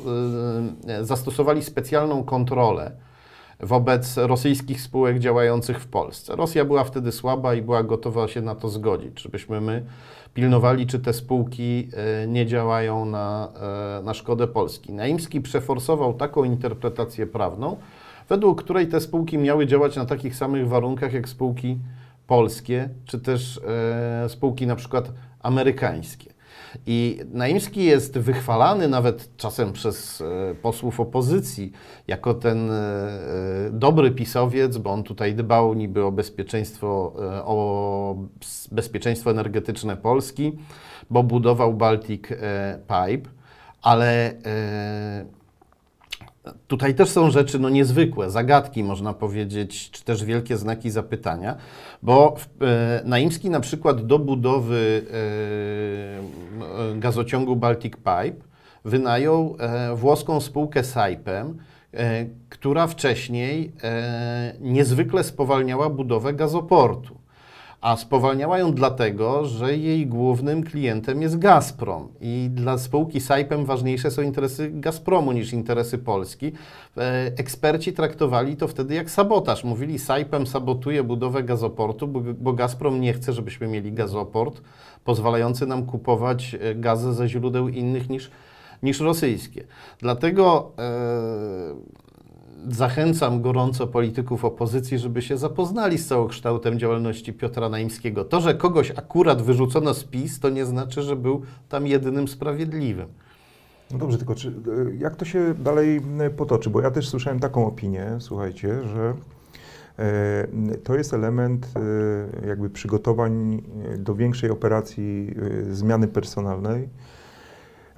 e, zastosowali specjalną kontrolę wobec rosyjskich spółek działających w Polsce. Rosja była wtedy słaba i była gotowa się na to zgodzić, żebyśmy my pilnowali, czy te spółki e, nie działają na, e, na szkodę Polski. Naimski przeforsował taką interpretację prawną, według której te spółki miały działać na takich samych warunkach jak spółki polskie, czy też e, spółki na przykład amerykańskie. I Naimski jest wychwalany nawet czasem przez e, posłów opozycji jako ten e, e, dobry pisowiec, bo on tutaj dbał niby o bezpieczeństwo, o bezpieczeństwo energetyczne Polski, bo budował Baltic Pipe, ale Tutaj też są rzeczy no, niezwykłe, zagadki można powiedzieć, czy też wielkie znaki zapytania, bo e, Naimski na przykład do budowy e, m, gazociągu Baltic Pipe wynajął e, włoską spółkę Saipem, e, która wcześniej e, niezwykle spowalniała budowę gazoportu. A spowalniała ją dlatego, że jej głównym klientem jest Gazprom. I dla spółki Saipem ważniejsze są interesy Gazpromu niż interesy Polski. E, Eksperci traktowali to wtedy jak sabotaż. Mówili, Saipem sabotuje budowę gazoportu, bo, Gazprom nie chce, żebyśmy mieli gazoport pozwalający nam kupować e, gazę ze źródeł innych niż, niż rosyjskie. Dlatego e, zachęcam gorąco polityków opozycji, żeby się zapoznali z całokształtem działalności Piotra Naimskiego. To, że kogoś akurat wyrzucono z PiS, to nie znaczy, że był tam jedynym sprawiedliwym. No dobrze, tylko czy, e, jak to się dalej potoczy? Bo ja też słyszałem taką opinię, słuchajcie, że e, to jest element e, jakby przygotowań do większej operacji zmiany personalnej.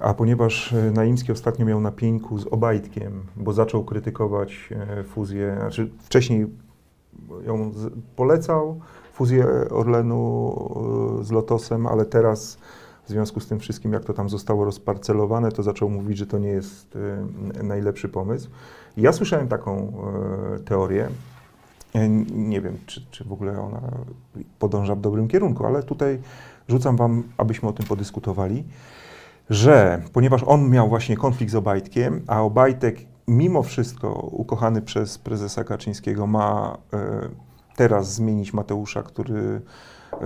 A ponieważ e, Naimski ostatnio miał na z Obajtkiem, bo zaczął krytykować e, fuzję, znaczy wcześniej ją polecał, fuzję Orlenu e, z Lotosem, ale teraz w związku z tym wszystkim, jak to tam zostało rozparcelowane, to zaczął mówić, że to nie jest najlepszy pomysł. Ja słyszałem taką teorię. Nie wiem, czy, czy w ogóle ona podąża w dobrym kierunku, ale tutaj rzucam Wam, abyśmy o tym podyskutowali, że ponieważ on miał właśnie konflikt z Obajtkiem, a Obajtek mimo wszystko ukochany przez prezesa Kaczyńskiego ma e, teraz zmienić Mateusza, który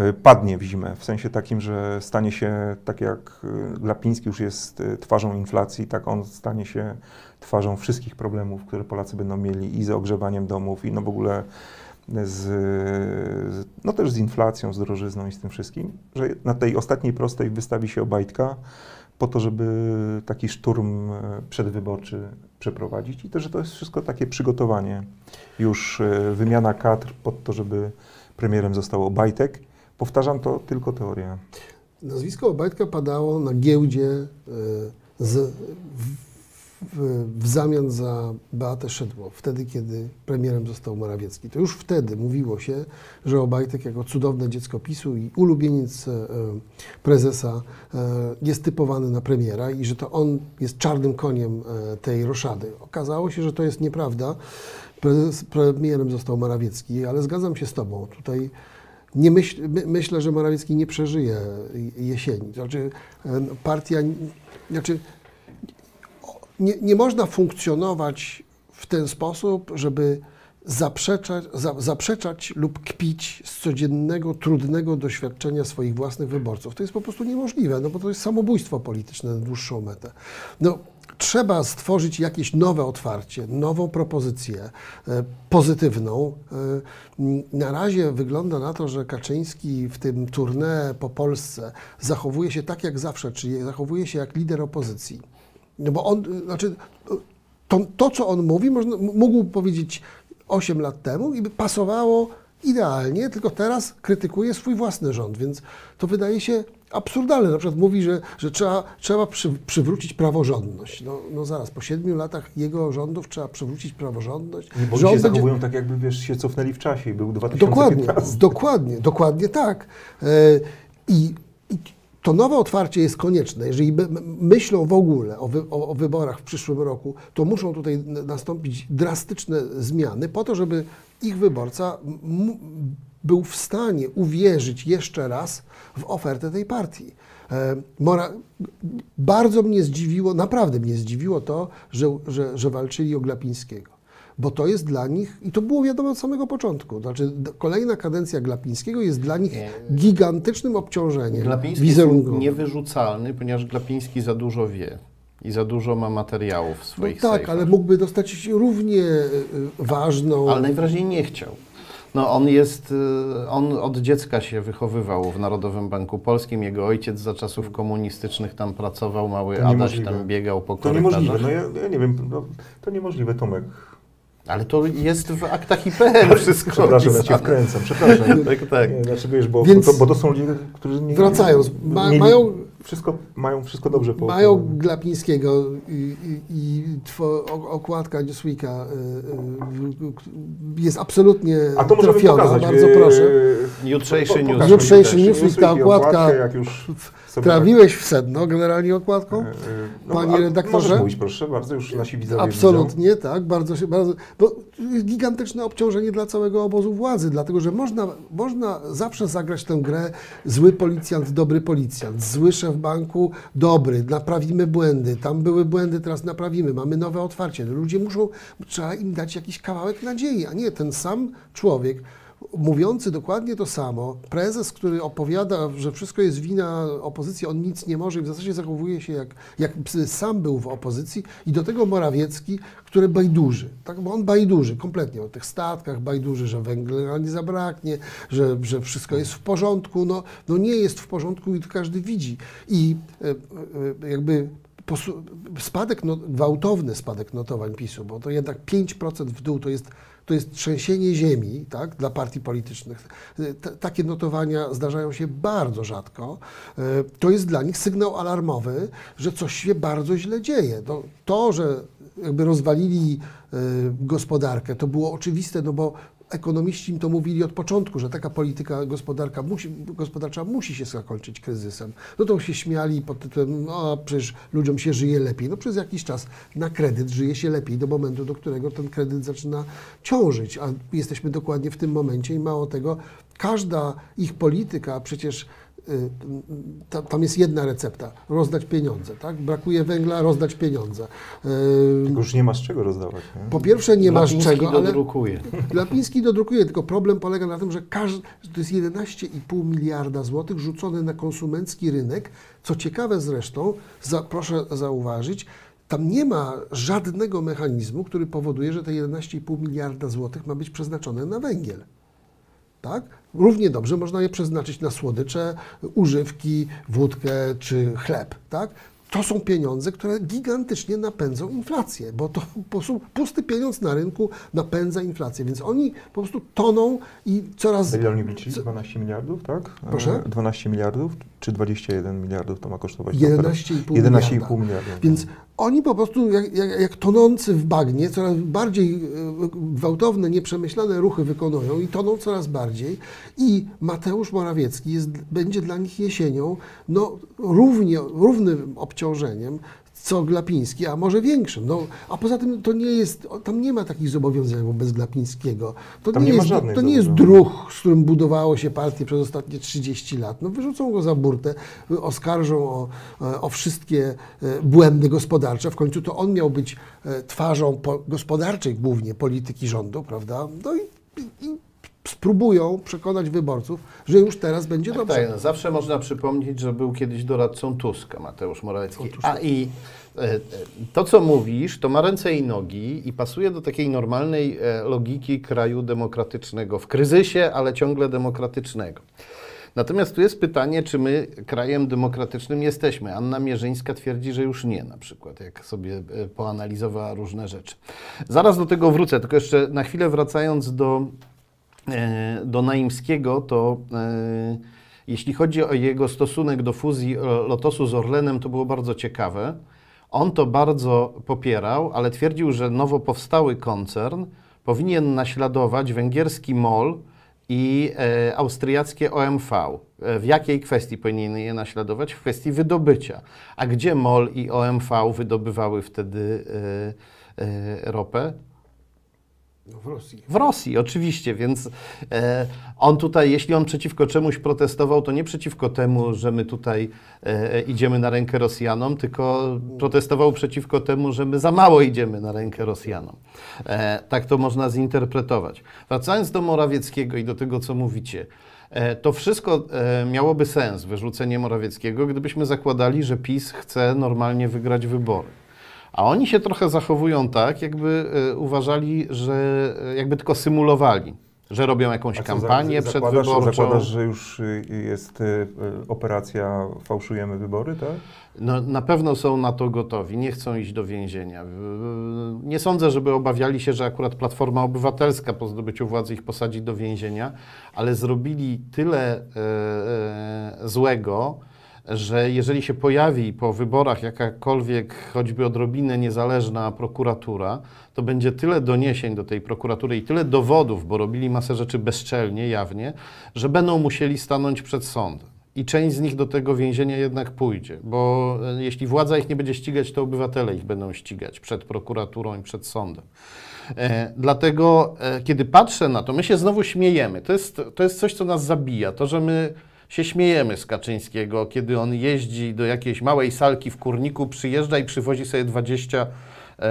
y, padnie w zimę, w sensie takim, że stanie się, tak jak y, Glapiński już jest twarzą inflacji, tak on stanie się twarzą wszystkich problemów, które Polacy będą mieli i z ogrzewaniem domów, i no w ogóle z- no też z inflacją, z drożyzną i z tym wszystkim, że na tej ostatniej prostej wystawi się Obajtka po to, żeby taki szturm e, przedwyborczy przeprowadzić i to, że to jest wszystko takie przygotowanie, już e, wymiana kadr pod to, żeby premierem został Obajtek. Powtarzam, to tylko teoria. Nazwisko Obajtka padało na giełdzie e, z, w, zamian za Beatę Szydło, wtedy kiedy premierem został Morawiecki. To już wtedy mówiło się, że Obajtek jako cudowne dziecko PiSu i ulubieniec e, prezesa e, jest typowany na premiera i że to on jest czarnym koniem e, tej roszady. Okazało się, że to jest nieprawda. Prezes, premierem został Morawiecki, ale zgadzam się z Tobą. Tutaj nie myśl, my, myślę, że Morawiecki nie przeżyje jesieni. Znaczy, e, partia, znaczy, nie, nie można funkcjonować w ten sposób, żeby zaprzeczać, za, zaprzeczać lub kpić z codziennego, trudnego doświadczenia swoich własnych wyborców. To jest po prostu niemożliwe, no bo to jest samobójstwo polityczne na dłuższą metę. No, trzeba stworzyć jakieś nowe otwarcie, nową propozycję e, pozytywną. E, na razie wygląda na to, że Kaczyński w tym tournée po Polsce zachowuje się tak jak zawsze, czyli zachowuje się jak lider opozycji. No bo on, znaczy, to, to co on mówi, można, mógł powiedzieć 8 lat temu i by pasowało idealnie, tylko teraz krytykuje swój własny rząd, więc to wydaje się absurdalne. Na przykład mówi, że, że trzeba, trzeba przy, przywrócić praworządność. No, no zaraz, po siedmiu latach jego rządów trzeba przywrócić praworządność. Nie, bo się będzie- zachowują tak, jakby wiesz, się cofnęli w czasie i był 2015. Dokładnie, dokładnie, dokładnie tak. E, I, I to nowe otwarcie jest konieczne. Jeżeli my- my- myślą w ogóle o, wy, o, wyborach w przyszłym roku, to muszą tutaj nastąpić drastyczne zmiany po to, żeby ich wyborca był w stanie uwierzyć jeszcze raz w ofertę tej partii. E, Mora, bardzo mnie zdziwiło, naprawdę mnie zdziwiło to, że, że, że walczyli o Glapińskiego bo to jest dla nich, i to było wiadomo od samego początku, znaczy kolejna kadencja Glapińskiego jest dla nich Nie. gigantycznym obciążeniem Glapiński jest wizerunkowym. niewyrzucalny, ponieważ Glapiński za dużo wie i za dużo ma materiałów w No swoich tak, sejfach. ale mógłby dostać równie y, ważną... Ale najwyraźniej nie chciał. No on jest, y, on od dziecka się wychowywał w Narodowym Banku Polskim. Jego ojciec za czasów komunistycznych tam pracował, mały To Adaś tam biegał po To korytarzach. niemożliwe, no ja, ja nie wiem, no, to niemożliwe, Tomek. Ale to jest w aktach IPN wszystko Przepraszam, ja cię wkręcam, przepraszam. Tak, tak. Nie, dlaczego wiesz, bo, Więc- bo, to, bo to są ludzie, którzy nie... Wracając, ma- mieli- mają- Wszystko, mają wszystko dobrze po Mają po- Glapińskiego i, i, i two, okładka Newsweeka y, y, jest absolutnie A to możemy trafiona, pokazać. bardzo e, proszę. Jutrzejszy po- po- news. pokażmy Jutrzejszy. Newsweek, ta Newsweek okładka. jak już sobie Trafiłeś w sedno generalnie okładką? e, e, Panie redaktorze? Możesz mówić, proszę bardzo, już nasi widzowie widzą. Absolutnie, tak, bardzo się, bardzo, bo gigantyczne obciążenie dla całego obozu władzy, dlatego że można, można zawsze zagrać tę grę zły policjant, dobry policjant, zły szef banku, dobry, naprawimy błędy, tam były błędy, teraz naprawimy, mamy nowe otwarcie. Ludzie muszą, trzeba im dać jakiś kawałek nadziei, a nie ten sam człowiek, mówiący dokładnie to samo, prezes, który opowiada, że wszystko jest wina opozycji, on nic nie może i w zasadzie zachowuje się jak, jak sam był w opozycji i do tego Morawiecki, który bajduży, tak, bo on bajduży kompletnie o tych statkach, bajduży, że węgla nie zabraknie, że, że wszystko jest w porządku, no, no nie jest w porządku i to każdy widzi. I e, e, jakby spadek, no, gwałtowny spadek notowań PiSu, bo to jednak 5% w dół to jest, to jest trzęsienie ziemi tak, dla partii politycznych. Y, T- takie notowania zdarzają się bardzo rzadko. Y, To jest dla nich sygnał alarmowy, że coś się bardzo źle dzieje. To, to że jakby rozwalili y, gospodarkę, to było oczywiste, no bo ekonomiści im to mówili od początku, że taka polityka gospodarka musi, gospodarcza musi się zakończyć kryzysem. No to się śmiali pod tytułem, no przecież ludziom się żyje lepiej. No przez jakiś czas na kredyt żyje się lepiej do momentu, do którego ten kredyt zaczyna ciążyć, a jesteśmy dokładnie w tym momencie i mało tego, każda ich polityka przecież tam jest jedna recepta, rozdać pieniądze, tak? Brakuje węgla, rozdać pieniądze. Y, Tylko już nie ma z czego rozdawać. Nie? Po pierwsze nie masz czego, ale dodrukuje. Glapiński dodrukuje, tylko problem polega na tym, że każdy, że to jest 11,5 miliarda złotych rzucone na konsumencki rynek. Co ciekawe zresztą, za, proszę zauważyć, tam nie ma żadnego mechanizmu, który powoduje, że te 11,5 miliarda złotych ma być przeznaczone na węgiel. Tak? Równie dobrze można je przeznaczyć na słodycze, używki, wódkę czy chleb. Tak? To są pieniądze, które gigantycznie napędzą inflację, bo to po prostu pusty pieniądz na rynku napędza inflację, więc oni po prostu toną i coraz... Ile oni liczyli? 12 miliardów, tak? Proszę? E, 12 miliardów czy 21 miliardów to ma kosztować? 11,5 11,5 miliarda. Więc oni po prostu jak, jak, jak tonący w bagnie, coraz bardziej e, gwałtowne, nieprzemyślane ruchy wykonują i toną coraz bardziej. I Mateusz Morawiecki jest, będzie dla nich jesienią no, równie, równym obciążeniem, co Glapiński, a może większym. No, a poza tym to nie jest, tam nie ma takich zobowiązań wobec Glapińskiego. To Tam nie ma jest, żadnych to nie jest druh, z którym budowało się partię przez ostatnie 30 lat. No, wyrzucą go za burtę, oskarżą o, o wszystkie e, błędy gospodarcze. W końcu to on miał być e, twarzą po, gospodarczej głównie polityki rządu, prawda? No i spróbują przekonać wyborców, że już teraz będzie dobrze. Tak, no, zawsze można przypomnieć, że był kiedyś doradcą Tuska, Mateusz Morawiecki. A i e, to, co mówisz, to ma ręce i nogi i pasuje do takiej normalnej e, logiki kraju demokratycznego, w kryzysie, ale ciągle demokratycznego. Natomiast tu jest pytanie, czy my krajem demokratycznym jesteśmy. Anna Mierzyńska twierdzi, że już nie, na przykład, jak sobie e, poanalizowała różne rzeczy. Zaraz do tego wrócę, tylko jeszcze na chwilę wracając do, do Naimskiego, to e, jeśli chodzi o jego stosunek do fuzji e, Lotosu z Orlenem, to było bardzo ciekawe. On to bardzo popierał, ale twierdził, że nowo powstały koncern powinien naśladować węgierski MOL i e, austriackie OMV. E, w jakiej kwestii powinien je naśladować? W kwestii wydobycia. A gdzie MOL i OMV wydobywały wtedy e, e, ropę? No, w Rosji. W Rosji, oczywiście, więc e, on tutaj, jeśli on przeciwko czemuś protestował, to nie przeciwko temu, że my tutaj e, idziemy na rękę Rosjanom, tylko protestował przeciwko temu, że my za mało idziemy na rękę Rosjanom. E, tak to można zinterpretować. Wracając do Morawieckiego i do tego, co mówicie. E, To wszystko e, miałoby sens, wyrzucenie Morawieckiego, gdybyśmy zakładali, że PiS chce normalnie wygrać wybory. A oni się trochę zachowują tak, jakby e, uważali, że e, jakby tylko symulowali, że robią jakąś kampanię za- zakładasz, przedwyborczą. zakładasz, że już y, jest y, y, operacja fałszujemy wybory, tak? No, na pewno są na to gotowi, nie chcą iść do więzienia. Nie sądzę, żeby obawiali się, że akurat Platforma Obywatelska po zdobyciu władzy ich posadzi do więzienia, ale zrobili tyle e, złego, że jeżeli się pojawi po wyborach jakakolwiek, choćby odrobinę niezależna prokuratura, to będzie tyle doniesień do tej prokuratury i tyle dowodów, bo robili masę rzeczy bezczelnie, jawnie, że będą musieli stanąć przed sądem. I część z nich do tego więzienia jednak pójdzie, bo e, jeśli władza ich nie będzie ścigać, to obywatele ich będą ścigać przed prokuraturą i przed sądem. E, dlatego, e, kiedy patrzę na to, my się znowu śmiejemy. To jest, to jest coś, co nas zabija. To, że my się śmiejemy z Kaczyńskiego, kiedy on jeździ do jakiejś małej salki w kurniku, przyjeżdża i przywozi sobie 20 e,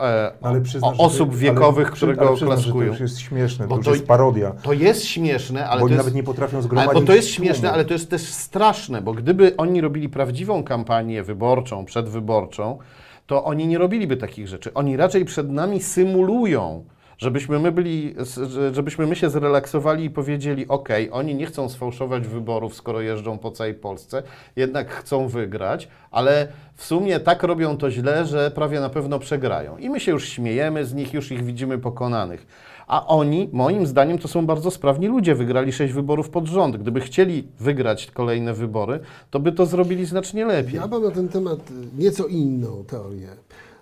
e, Ale przyznasz, osób wiekowych, ale, które ale go oklaskują. To już jest śmieszne, Bo to już to- jest parodia. To jest śmieszne, ale bo oni jest... nawet nie potrafią Ale, zgromadzić bo to jest śmieszne, ale to jest też straszne, bo gdyby oni robili prawdziwą kampanię wyborczą, przedwyborczą, to oni nie robiliby takich rzeczy. Oni raczej przed nami symulują, żebyśmy my byli, że- żebyśmy my się zrelaksowali i powiedzieli, ok, oni nie chcą sfałszować wyborów, skoro jeżdżą po całej Polsce, jednak chcą wygrać, ale w sumie tak robią to źle, że prawie na pewno przegrają. I my się już śmiejemy z nich, już ich widzimy pokonanych. A oni, moim zdaniem, to są bardzo sprawni ludzie. Wygrali sześć wyborów pod rząd. Gdyby chcieli wygrać kolejne wybory, to by to zrobili znacznie lepiej. Ja mam na ten temat y, nieco inną teorię.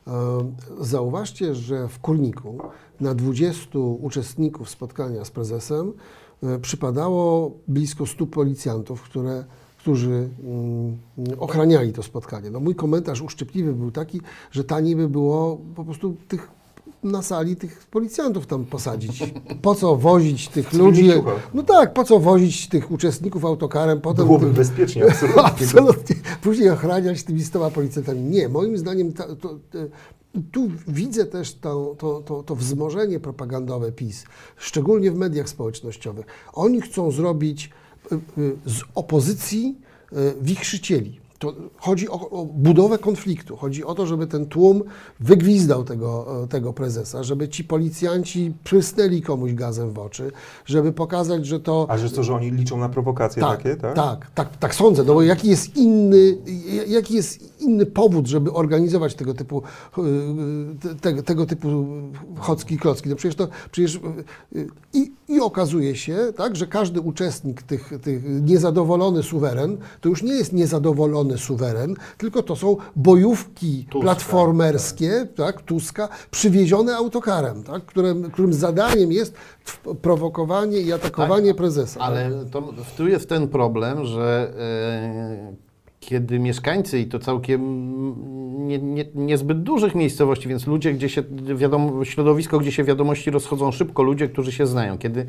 E, Zauważcie, że w Kurniku na 20 uczestników spotkania z prezesem e, przypadało blisko 100 policjantów, które, którzy mm, ochraniali to spotkanie. No mój komentarz uszczypliwy był taki, że taniej by było po prostu tych na sali tych policjantów tam posadzić. Po co wozić tych ludzi? No tak, po co wozić tych uczestników autokarem? Potem Byłoby bezpiecznie, absolutnie. Absolutnie. Później ochraniać tymi stoma policjantami. Nie, moim zdaniem ta, to, e, tu widzę też to, to, to, to wzmożenie propagandowe PiS, szczególnie w mediach społecznościowych. Oni chcą zrobić e, e, z opozycji e, wichrzycieli. To chodzi o, o budowę konfliktu. Chodzi o to, żeby ten tłum wygwizdał tego, e, tego prezesa, żeby ci policjanci przysnęli komuś gazem w oczy, żeby pokazać, że to A że to, że oni liczą na prowokacje tak, takie, tak? tak, tak, tak sądzę. No bo jaki jest inny, jaki jest inny powód, żeby organizować tego typu, yy, te, tego typu chocki klocki? No przecież to, przecież yy, i, i okazuje się, tak, że każdy uczestnik tych, tych niezadowolony suweren, to już nie jest niezadowolony suweren, tylko to są bojówki Tuska, platformerskie, tak, Tuska, przywiezione autokarem, tak, którym, którym zadaniem jest prowokowanie i atakowanie prezesa. tak? Ale to, tu jest ten problem, że e, kiedy mieszkańcy, i to całkiem nie, nie, niezbyt dużych miejscowości, więc ludzie, gdzie się wiadomo, środowisko, gdzie się wiadomości rozchodzą szybko, ludzie, którzy się znają, kiedy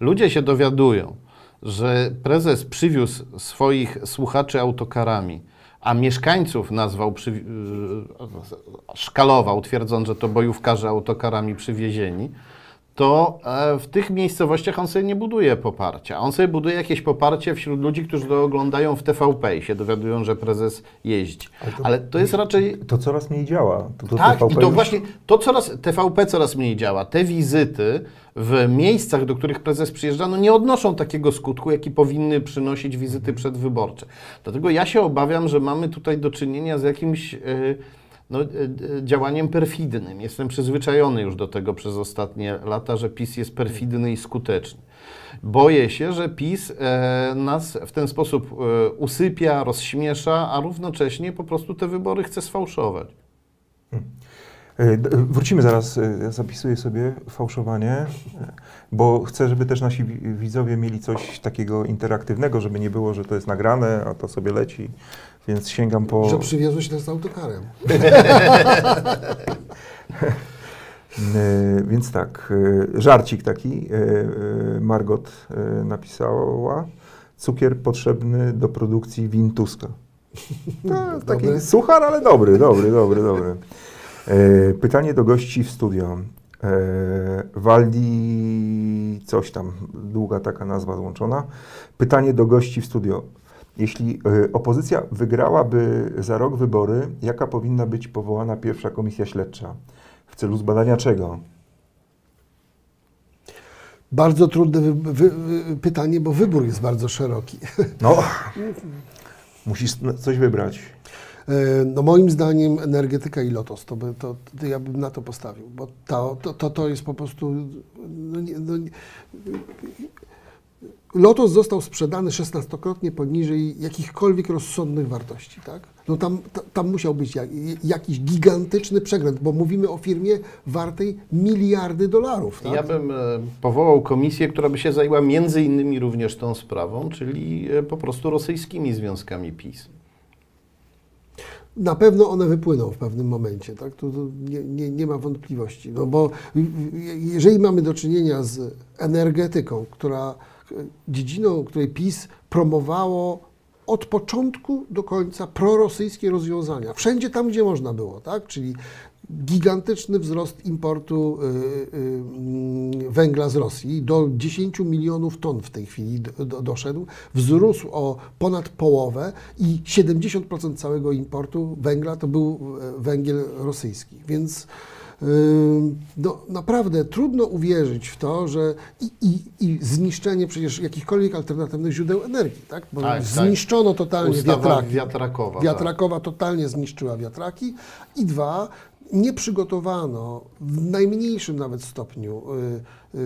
ludzie się dowiadują, że prezes przywiózł swoich słuchaczy autokarami, a mieszkańców nazwał, przy, szkalował, twierdząc, że to bojówkarze autokarami przywiezieni, to e, w tych miejscowościach on sobie nie buduje poparcia. On sobie buduje jakieś poparcie wśród ludzi, którzy to oglądają w TVP i się dowiadują, że prezes jeździ. Ale to jest raczej To coraz mniej działa. To, to tak, i TVP to już- właśnie to coraz, TVP coraz mniej działa. Te wizyty w miejscach, do których prezes przyjeżdża, no nie odnoszą takiego skutku, jaki powinny przynosić wizyty przedwyborcze. Dlatego ja się obawiam, że mamy tutaj do czynienia z jakimś e, no, e, e, działaniem perfidnym. Jestem przyzwyczajony już do tego przez ostatnie lata, że PiS jest perfidny i skuteczny. Boję się, że PiS e, nas w ten sposób usypia, rozśmiesza, a równocześnie po prostu te wybory chce sfałszować. D- Wrócimy zaraz, ja zapisuję sobie fałszowanie, bo chcę, żeby też nasi wi- widzowie mieli coś takiego interaktywnego, żeby nie było, że to jest nagrane, a to sobie leci, więc sięgam po... Że przywiozłeś nas autokarem. E, Więc tak, e, żarcik taki e, Margot napisała. Cukier potrzebny do produkcji win Tuska. No, taki Dobry. suchar, ale dobry, dobry, dobry, dobry. Pytanie do gości w studio. Waldi, coś tam, długa taka nazwa złączona. Pytanie do gości w studio. Jeśli e, opozycja wygrałaby za rok wybory, jaka powinna być powołana pierwsza komisja śledcza? W celu zbadania czego? Bardzo trudne wy, wy, wy, pytanie, bo wybór jest bardzo szeroki. No, musisz coś wybrać. E, No moim zdaniem energetyka i lotos, to, by, to, to ja bym na to postawił, bo to, to, to, to jest po prostu... No nie, no nie, Lotos został sprzedany 16-krotnie poniżej jakichkolwiek rozsądnych wartości, tak? No tam, ta- tam musiał być jak, jakiś gigantyczny przegląd, bo mówimy o firmie wartej miliardy dolarów, tak? Ja bym e, powołał komisję, która by się zajęła między innymi również tą sprawą, czyli e, po prostu rosyjskimi związkami PiS. Na pewno one wypłyną w pewnym momencie, tak? To nie, nie, nie ma wątpliwości. No bo jeżeli mamy do czynienia z energetyką, która dziedziną, której PiS promowało od początku do końca prorosyjskie rozwiązania. Wszędzie tam, gdzie można było, tak? Czyli gigantyczny wzrost importu y, y, mm, węgla z Rosji do 10 milionów ton w tej chwili do, do, doszedł, wzrósł o ponad połowę i 70% całego importu węgla to był e, węgiel rosyjski. Więc no, naprawdę trudno uwierzyć w to, że i, i, i zniszczenie przecież jakichkolwiek alternatywnych źródeł energii, tak? Bo Tak, tak. zniszczono totalnie Ustawa wiatraki. wiatrakowa. Wiatrakowa totalnie zniszczyła wiatraki. I dwa, nie przygotowano w najmniejszym nawet stopniu y, y,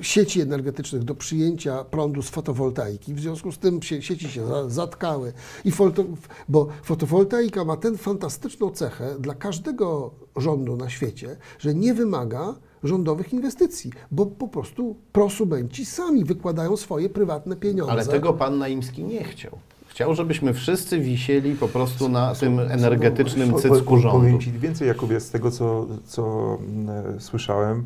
y, sieci energetycznych do przyjęcia prądu z fotowoltaiki. W związku z tym sie, sieci się za- zatkały. I foto, bo fotowoltaika ma tę fantastyczną cechę dla każdego rządu na świecie, że nie wymaga rządowych inwestycji, bo po prostu prosumenci sami wykładają swoje prywatne pieniądze. Ale tego pan Naimski nie chciał. Chciał, żebyśmy wszyscy wisieli po prostu na tym energetycznym cycku po- Powiem rządu. Ci więcej, Jakubie, z tego, co, co e, słyszałem,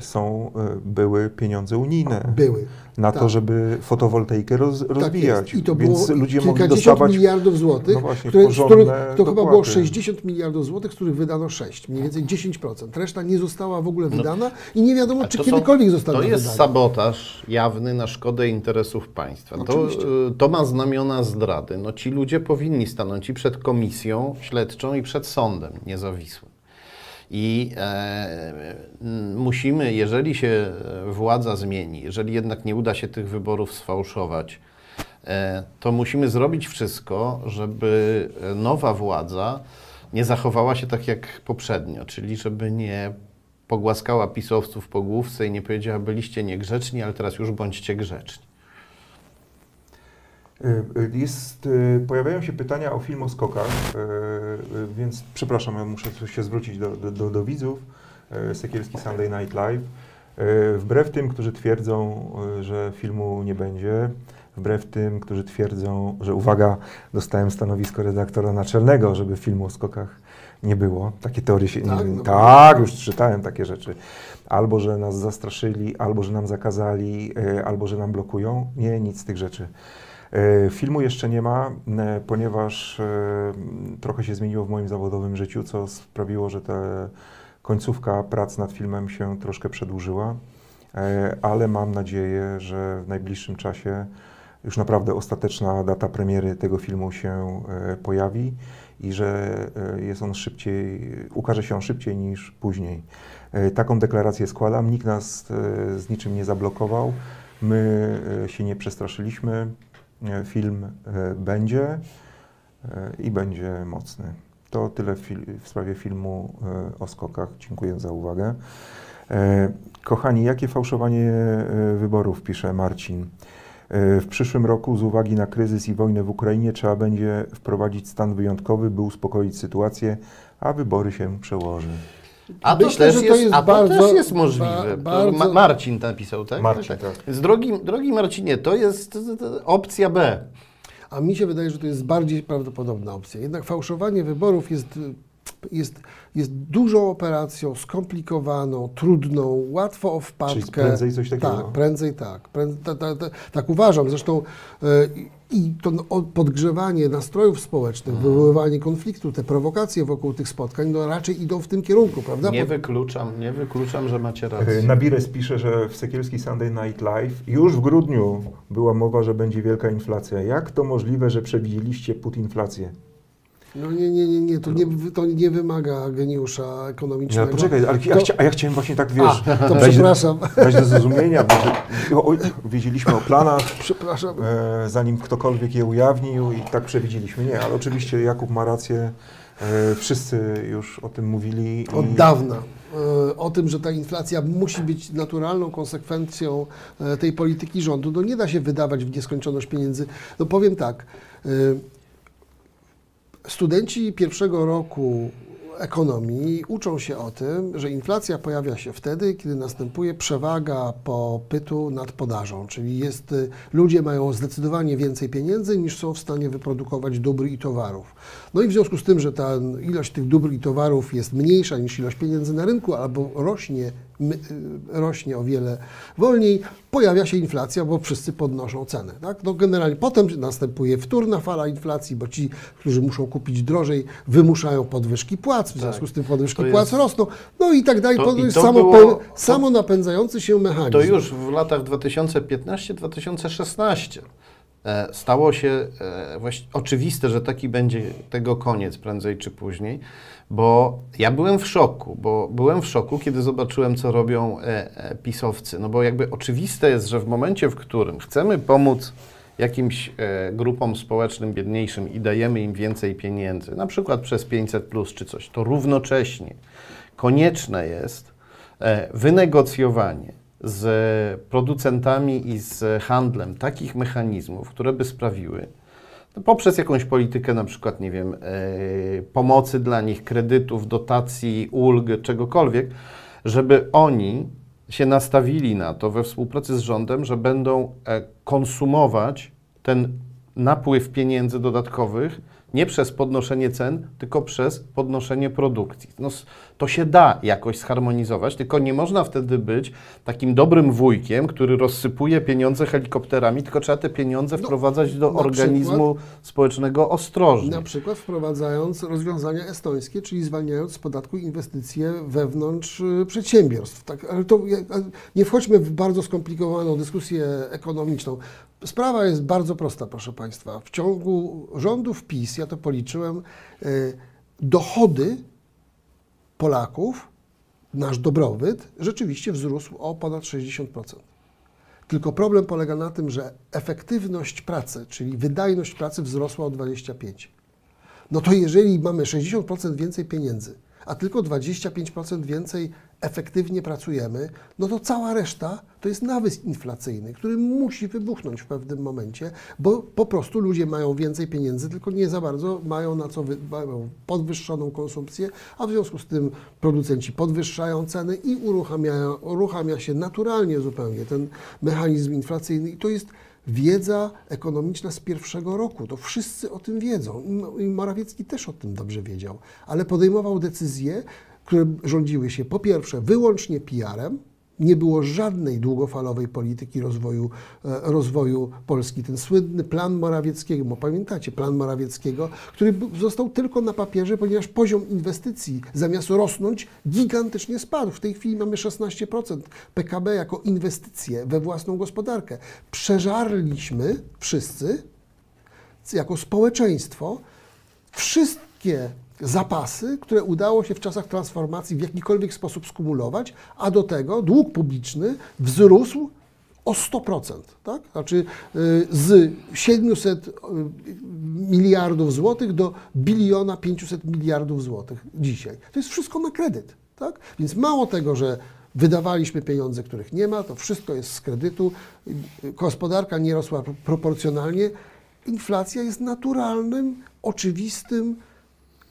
są, e, były pieniądze unijne Były. na tak. to, żeby fotowoltaikę roz, Tak rozwijać. jest. I to Więc było ludzie mogli dostawać miliardów złotych, no właśnie, które, których to chyba było dopłaty. 60 miliardów złotych, z których wydano 6, mniej więcej 10%. Reszta nie została w ogóle No, wydana i nie wiadomo, czy to są- kiedykolwiek zostanie To jest wydana. sabotaż jawny na szkodę interesów państwa. To, Oczywiście. y, to ma znamiona zdrady. No, ci ludzie powinni stanąć i przed komisją śledczą i przed sądem niezawisłym. I e, musimy, jeżeli się władza zmieni, jeżeli jednak nie uda się tych wyborów sfałszować, e, to musimy zrobić wszystko, żeby nowa władza nie zachowała się tak jak poprzednio, czyli żeby nie pogłaskała pisowców po główce i nie powiedziała, byliście niegrzeczni, ale teraz już bądźcie grzeczni. Y, y, Jest, y, pojawiają się pytania o film o skokach, więc przepraszam, ja muszę się zwrócić do, do, do, widzów. Sekielski Sunday Night Live. Wbrew tym, którzy twierdzą, że filmu nie będzie, wbrew tym, którzy twierdzą, że uwaga, dostałem stanowisko redaktora naczelnego, żeby filmu o skokach nie było. Takie teorie się... Tak, no tak już czytałem takie rzeczy. Albo, że nas zastraszyli, albo, że nam zakazali, albo, że nam blokują. Nie, nic z tych rzeczy. E, Filmu jeszcze nie ma, e, ponieważ e, trochę się zmieniło w moim zawodowym życiu, co sprawiło, że ta końcówka prac nad filmem się troszkę przedłużyła, ale mam nadzieję, że w najbliższym czasie już naprawdę ostateczna data premiery tego filmu się pojawi i że jest on szybciej, ukaże się on szybciej niż później. Taką deklarację składam. Nikt nas z niczym nie zablokował. My się nie przestraszyliśmy. E, Film e, będzie e, i będzie mocny. To tyle w, sprawie filmu o skokach. Dziękuję za uwagę. Kochani, jakie fałszowanie wyborów, pisze Marcin. W przyszłym roku z uwagi na kryzys i wojnę w Ukrainie trzeba będzie wprowadzić stan wyjątkowy, by uspokoić sytuację, a wybory się przełoży. A to, Myślę, też że to jest, jest a to bardzo- też jest ba- możliwe. To bardzo- Ma Marcin napisał, tak? Marcin, tak. Więc drogi, drogi Marcinie, to jest to- to opcja B. A mi się wydaje, że to jest bardziej prawdopodobna opcja. Jednak fałszowanie wyborów jest, jest, jest dużą operacją, skomplikowaną, trudną, łatwo o wpadkę. Czyli prędzej coś takiego? Tak, prędzej tak. Prędzej, ta, ta, ta, tak uważam. Zresztą e, i to no, podgrzewanie nastrojów społecznych, Mhm. wywoływanie konfliktu, te prowokacje wokół tych spotkań, no raczej idą w tym kierunku, prawda? Nie wykluczam, nie wykluczam, że macie E, rację. Nabires pisze, że w Sekielski Sunday Night Live już w grudniu była mowa, że będzie wielka inflacja. Jak to możliwe, że przewidzieliście putinflację? No nie, nie, nie, nie, to nie, to nie wymaga geniusza Nie, ekonomicznego. ale poczekaj, ale ja, To- chcia, a ja chciałem właśnie tak, wiesz, A, to dać, przepraszam. dać do zrozumienia, bo o, oj, wiedzieliśmy o planach, Przepraszam. e, zanim ktokolwiek je ujawnił i tak przewidzieliśmy. Nie, ale oczywiście Jakub ma rację, e, wszyscy już o tym mówili. i- Od dawna. e, O tym, że ta inflacja musi być naturalną konsekwencją e, tej polityki rządu. No nie da się wydawać w nieskończoność pieniędzy. No powiem tak. Studenci pierwszego roku ekonomii uczą się o tym, że inflacja pojawia się wtedy, kiedy następuje przewaga popytu nad podażą, czyli jest, ludzie mają zdecydowanie więcej pieniędzy niż są w stanie wyprodukować dóbr i towarów. No i w związku z tym, że ta ilość tych dóbr i towarów jest mniejsza niż ilość pieniędzy na rynku albo rośnie, rośnie o wiele wolniej, pojawia się inflacja, bo wszyscy podnoszą cenę. Tak? No generalnie potem następuje wtórna fala inflacji, bo ci, którzy muszą kupić drożej, wymuszają podwyżki płac, w związku z tym podwyżki To płac jest- rosną, no i tak dalej. to- To, jest samo, było- pe- samo napędzający się mechanizm. To już w latach 2015-2016 e, stało się e, oczywiste, że taki będzie tego koniec prędzej czy później, bo ja byłem w szoku, bo byłem w szoku, kiedy zobaczyłem, co robią e, e, pisowcy. No bo jakby oczywiste jest, że w momencie, w którym chcemy pomóc jakimś e, grupom społecznym biedniejszym i dajemy im więcej pieniędzy, na przykład przez 500 plus czy coś, to równocześnie konieczne jest e, wynegocjowanie z producentami i z handlem takich mechanizmów, które by sprawiły, no poprzez jakąś politykę, na przykład, nie wiem, e, pomocy dla nich, kredytów, dotacji, ulg, czegokolwiek, żeby oni się nastawili na to we współpracy z rządem, że będą e, konsumować ten napływ pieniędzy dodatkowych nie przez podnoszenie cen, tylko przez podnoszenie produkcji. No, to się da jakoś zharmonizować, tylko nie można wtedy być takim dobrym wujkiem, który rozsypuje pieniądze helikopterami, tylko trzeba te pieniądze wprowadzać do organizmu społecznego ostrożnie. Na przykład wprowadzając rozwiązania estońskie, czyli zwalniając z podatku inwestycje wewnątrz y, przedsiębiorstw. Tak, ale to nie wchodźmy w bardzo skomplikowaną dyskusję ekonomiczną. Sprawa jest bardzo prosta, proszę Państwa. W ciągu rządów PiS, ja to policzyłem, y, dochody Polaków, nasz dobrobyt, rzeczywiście wzrósł o ponad 60%. Tylko problem polega na tym, że efektywność pracy, czyli wydajność pracy wzrosła o 25. No to jeżeli mamy 60% więcej pieniędzy, a tylko 25% więcej efektywnie pracujemy, no to cała reszta to jest nawys inflacyjny, który musi wybuchnąć w pewnym momencie, bo po prostu ludzie mają więcej pieniędzy, tylko nie za bardzo mają na co mają podwyższoną konsumpcję, a w związku z tym producenci podwyższają ceny i uruchamia, uruchamia się naturalnie zupełnie ten mechanizm inflacyjny i to jest wiedza ekonomiczna z pierwszego roku. To wszyscy o tym wiedzą. I Morawiecki też o tym dobrze wiedział, ale podejmował decyzje, które rządziły się po pierwsze wyłącznie PR-em, nie było żadnej długofalowej polityki rozwoju, e, rozwoju Polski. Ten słynny plan Morawieckiego, bo pamiętacie, plan Morawieckiego, który został tylko na papierze, ponieważ poziom inwestycji zamiast rosnąć gigantycznie spadł. W tej chwili mamy 16% PKB jako inwestycje we własną gospodarkę. Przeżarliśmy wszyscy jako społeczeństwo wszystkie zapasy, które udało się w czasach transformacji w jakikolwiek sposób skumulować, a do tego dług publiczny wzrósł o 100%. Tak? Znaczy y, z 700 y, miliardów złotych do biliona 500 miliardów złotych dzisiaj. To jest wszystko na kredyt. Tak? Więc mało tego, że wydawaliśmy pieniądze, których nie ma, to wszystko jest z kredytu, y, gospodarka nie rosła pro- proporcjonalnie. Inflacja jest naturalnym, oczywistym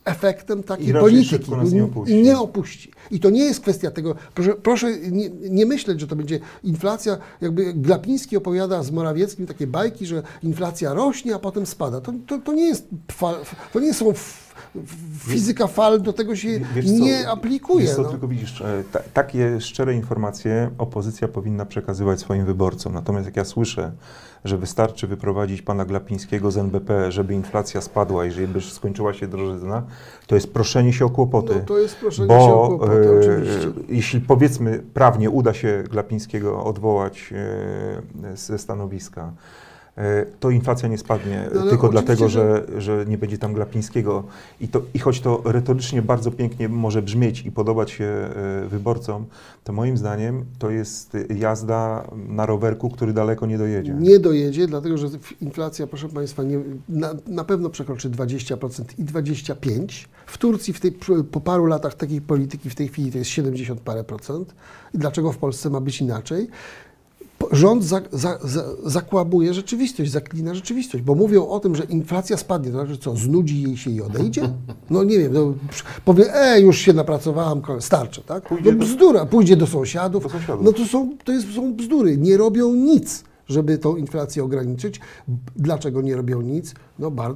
efektem takiej I polityki. nas nie opuści. I nie opuści. I to nie jest kwestia tego, proszę, proszę nie, nie myśleć, że to będzie inflacja, jakby Glapiński opowiada z Morawieckim takie bajki, że inflacja rośnie, a potem spada. To, to, to nie jest, to nie są fizyka fal, do tego się Wiesz co, nie aplikuje. Wiesz co, no. tylko widzisz, e, ta, takie szczere informacje opozycja powinna przekazywać swoim wyborcom. Natomiast jak ja słyszę, że wystarczy wyprowadzić pana Glapińskiego z NBP, żeby inflacja spadła i żeby skończyła się drożyzna, to jest proszenie się o kłopoty. No, to jest proszenie Bo się o kłopoty, e, oczywiście. jeśli powiedzmy prawnie uda się Glapińskiego odwołać e, ze stanowiska, to inflacja nie spadnie No, ale tylko dlatego, że- że, że nie będzie tam Glapińskiego. I, to, I choć to retorycznie bardzo pięknie może brzmieć i podobać się e, wyborcom, to moim zdaniem to jest jazda na rowerku, który daleko nie dojedzie. Nie dojedzie, dlatego że inflacja, proszę Państwa, nie, na, na pewno przekroczy 20% i 25%. W Turcji w tej, po paru latach takiej polityki w tej chwili to jest 70 parę procent. I dlaczego w Polsce ma być inaczej? Po- Rząd za, za, za, zakłamuje rzeczywistość, zaklina rzeczywistość, bo mówią o tym, że inflacja spadnie, to znaczy co, znudzi jej się i odejdzie? No nie wiem, no, powie, e, już się napracowałam, starczy, tak? No bzdura, pójdzie do sąsiadów, no to są, to jest, są bzdury. Nie robią nic, żeby tą inflację ograniczyć. Dlaczego nie robią nic? No bar-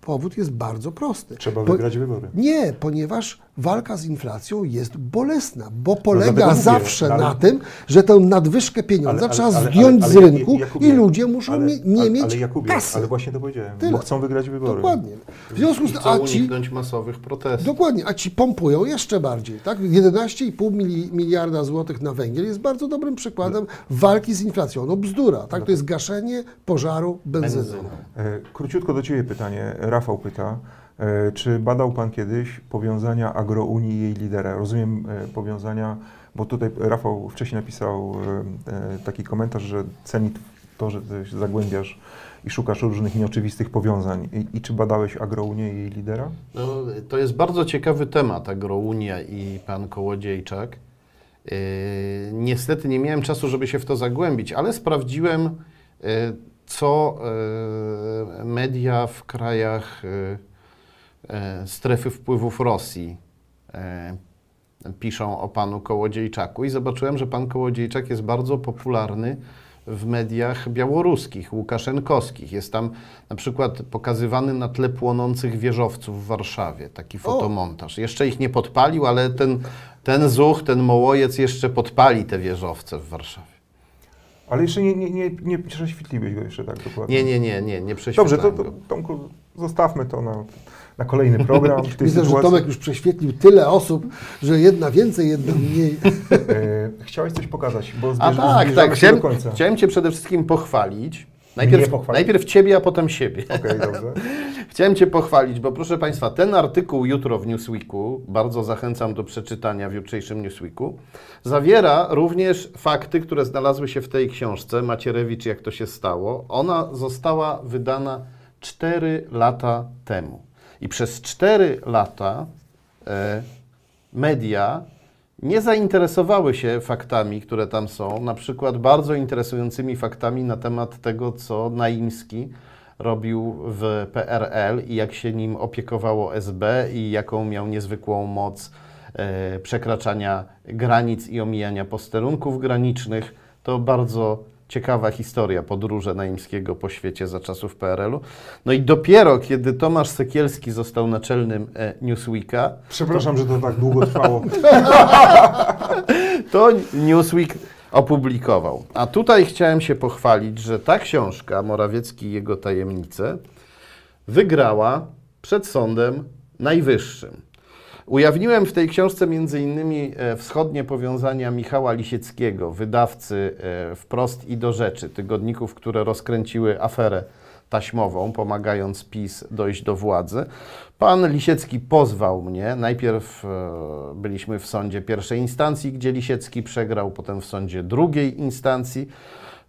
powód jest bardzo prosty. Trzeba Po- wygrać wybory. Nie, ponieważ walka z inflacją jest bolesna, bo dlatego polega mówię, zawsze no ale- na tym, że tę nadwyżkę pieniądza Ale- trzeba ale- zdjąć ale- z rynku Jakubie, i ludzie muszą nie ale- mieć ale Jakubie, kasy. Ale właśnie to powiedziałem, Tyle. bo chcą wygrać wybory. Dokładnie. W związku z tym, chcą a ci, uniknąć masowych protestów. Dokładnie, a ci pompują jeszcze bardziej. Tak? 11,5 mili- miliarda złotych na węgiel jest bardzo dobrym przykładem walki z inflacją. No bzdura, tak? to jest gaszenie pożaru. Benzyną. E, Króciutko do Ciebie pytanie. Rafał pyta, czy badał Pan kiedyś powiązania agrounii i jej lidera? Rozumiem e, powiązania, bo tutaj Rafał wcześniej napisał e, e, taki komentarz, że ceni to, że ty się zagłębiasz i szukasz różnych nieoczywistych powiązań. I, i czy badałeś agrounię i jej lidera? No, to jest bardzo ciekawy temat, Agrounia i pan Kołodziejczak. Yy, niestety nie miałem czasu, żeby się w to zagłębić, ale sprawdziłem, yy, co yy, media w krajach strefy wpływów Rosji yy, piszą o panu Kołodziejczaku i zobaczyłem, że pan Kołodziejczak jest bardzo popularny w mediach białoruskich, łukaszenkowskich. Jest tam na przykład pokazywany na tle płonących wieżowców w Warszawie, taki fotomontaż. Jeszcze ich nie podpalił, ale ten, ten zuch, ten mołojec jeszcze podpali te wieżowce w Warszawie. Ale jeszcze nie, nie, nie, nie prześwitliłeś go jeszcze tak dokładnie. Nie, nie, nie, nie, nie Dobrze, prześwietlałem to, to. Tomku, zostawmy to na, na kolejny program. W tej że sytuacji. Tomek już prześwietlił tyle osób, że jedna więcej, jedna mniej. E, chciałeś coś pokazać, bo A zbliż, tak, tak. się Chciałem, do końca. chciałem Cię przede wszystkim pochwalić. Najpierw, najpierw Ciebie, a potem siebie. Okej, dobrze. Chciałem Cię pochwalić, bo proszę Państwa, ten artykuł jutro w Newsweeku, bardzo zachęcam do przeczytania w jutrzejszym Newsweeku, zawiera również fakty, które znalazły się w tej książce, Macierewicz, jak to się stało. Ona została wydana 4 lata temu. I przez 4 lata e, media nie zainteresowały się faktami, które tam są, na przykład bardzo interesującymi faktami na temat tego, co Naimski robił w PRL i jak się nim opiekowało SB i jaką miał niezwykłą moc e, przekraczania granic i omijania posterunków granicznych. To bardzo ciekawa historia podróże Naimskiego po świecie za czasów PRL-u. No i dopiero kiedy Tomasz Sekielski został naczelnym e, Newsweeka, Przepraszam, że to tak długo trwało. to Newsweek opublikował. A tutaj chciałem się pochwalić, że ta książka, Morawiecki i jego tajemnice, wygrała przed Sądem Najwyższym. Ujawniłem w tej książce m.in. e, wschodnie powiązania Michała Lisieckiego, wydawcy e, Wprost i do rzeczy, tygodników, które rozkręciły aferę taśmową, pomagając PiS dojść do władzy. Pan Lisiecki pozwał mnie. Najpierw e, byliśmy w sądzie pierwszej instancji, gdzie Lisiecki przegrał, potem w sądzie drugiej instancji,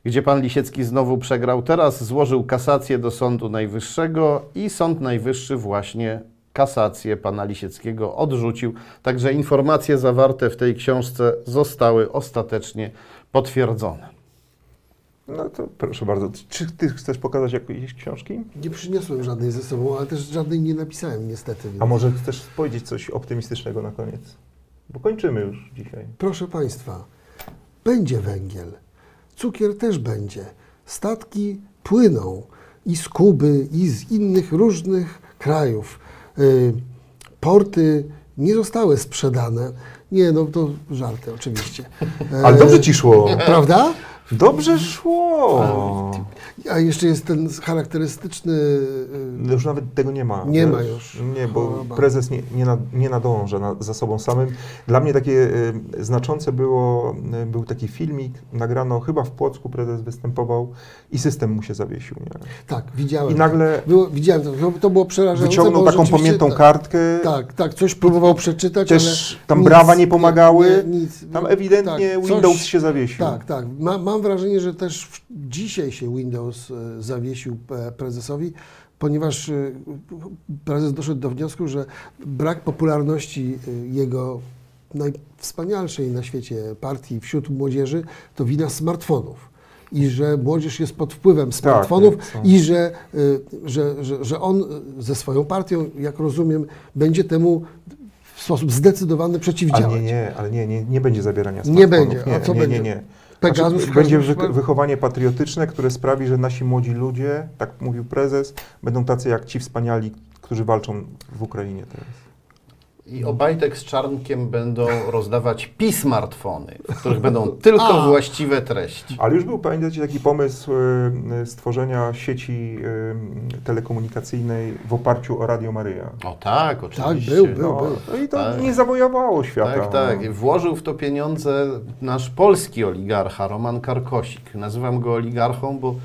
gdzie pan Lisiecki znowu przegrał. Teraz złożył kasację do Sądu Najwyższego i Sąd Najwyższy właśnie kasację pana Lisieckiego odrzucił. Także informacje zawarte w tej książce zostały ostatecznie potwierdzone. No to proszę bardzo. Czy ty chcesz pokazać jakieś książki? Nie przyniosłem żadnej ze sobą, ale też żadnej nie napisałem niestety. Więc. A może chcesz powiedzieć coś optymistycznego na koniec? Bo kończymy już dzisiaj. Proszę Państwa, będzie węgiel, cukier też będzie, statki płyną i z Kuby, i z innych różnych krajów. Y, Porty nie zostały sprzedane. Nie, no to żarty oczywiście. Ale dobrze ci szło. Prawda? Dobrze szło. A jeszcze jest ten charakterystyczny. y, No Już nawet tego nie ma. Nie ma już. Nie, bo Choroba. prezes nie, nie, nad, nie nadąża na, za sobą samym. Dla mnie takie y, znaczące było, y, był taki filmik, nagrano chyba w Płocku, prezes występował i system mu się zawiesił. Nie? Tak, widziałem. I nagle Było, widziałem to, to było przerażające. wyciągnął taką pamiętną tak, kartkę. Tak, tak, coś próbował przeczytać, Też ale tam nic, brawa nie pomagały. Nie, nic. Tam ewidentnie Tak, coś- Windows się zawiesił. Tak, tak. Ma, mam wrażenie, że też dzisiaj się Windows e, zawiesił e, prezesowi, ponieważ e, prezes doszedł do wniosku, że brak popularności jego najwspanialszej na świecie partii wśród młodzieży to wina smartfonów. I że młodzież jest pod wpływem smartfonów tak, i że, że, że, że on ze swoją partią, jak rozumiem, będzie temu w sposób zdecydowany Ale przeciwdziałać. nie, nie, ale nie, nie, nie będzie zabierania Nie smartfonów. będzie. A Nie, co nie, będzie? nie, nie. Pegasus Znaczy, będzie wychowanie patriotyczne, które sprawi, że nasi młodzi ludzie, tak mówił prezes, będą tacy jak ci wspaniali, którzy walczą w Ukrainie teraz. I Obajtek z Czarnkiem będą rozdawać pi-smartfony, w których będą tylko A. właściwe treści. Ale już był, pamiętacie, taki pomysł y, stworzenia sieci y, telekomunikacyjnej w oparciu o Radio Maryja. O tak, Tak, oczywiście. był, był, No, był. no i to Tak. nie zawojowało świata. Tak, tak. no. I Włożył w to pieniądze nasz polski oligarcha, Roman Karkosik. Nazywam go oligarchą, bo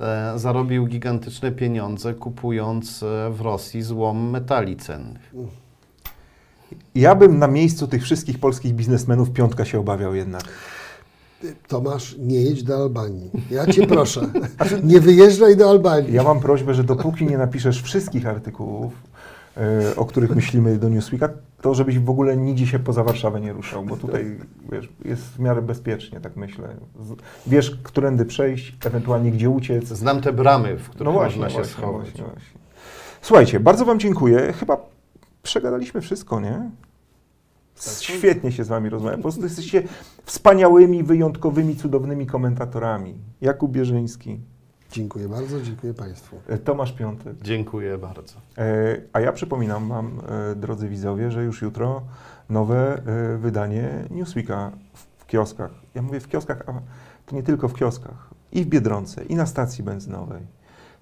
e, zarobił gigantyczne pieniądze kupując e, w Rosji złom metali cennych. Ja bym na miejscu tych wszystkich polskich biznesmenów piątka się obawiał jednak. Tomasz, nie jedź do Albanii. Ja cię proszę. Nie wyjeżdżaj do Albanii. Ja mam prośbę, że dopóki nie napiszesz wszystkich artykułów, e, o których myślimy do Newsweeka, to żebyś w ogóle nigdzie się poza Warszawę nie ruszał, bo tutaj wiesz, jest w miarę bezpiecznie, tak myślę. Wiesz, którędy przejść, ewentualnie gdzie uciec. Znam te bramy, w których No właśnie, można się właśnie, schować. właśnie, właśnie. Słuchajcie, bardzo Wam dziękuję. Chyba przegadaliśmy wszystko, nie? Świetnie się z wami rozmawia. Po prostu jesteście wspaniałymi, wyjątkowymi, cudownymi komentatorami. Jakub Bierzyński, Dziękuję bardzo, dziękuję Państwu. e, Tomasz Piątek. Dziękuję bardzo. E, A ja przypominam Wam, e, drodzy widzowie, że już jutro nowe wydanie Newsweeka w- kioskach. Ja mówię w kioskach, a to nie tylko w kioskach. I w Biedronce, i na stacji benzynowej.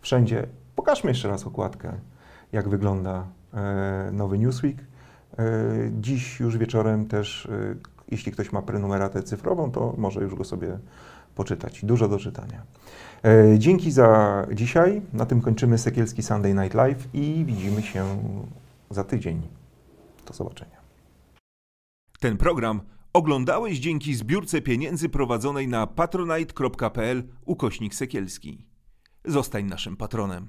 Wszędzie. Pokażmy jeszcze raz okładkę, jak wygląda nowy Newsweek. E, Dziś już wieczorem też, e, jeśli ktoś ma prenumeratę cyfrową, to może już go sobie poczytać. Dużo do czytania. E, Dzięki za dzisiaj. Na tym kończymy Sekielski Sunday Night Live i widzimy się za tydzień. Do zobaczenia. Ten program oglądałeś dzięki zbiórce pieniędzy prowadzonej na patronite.pl ukośnik Sekielski. Zostań naszym patronem.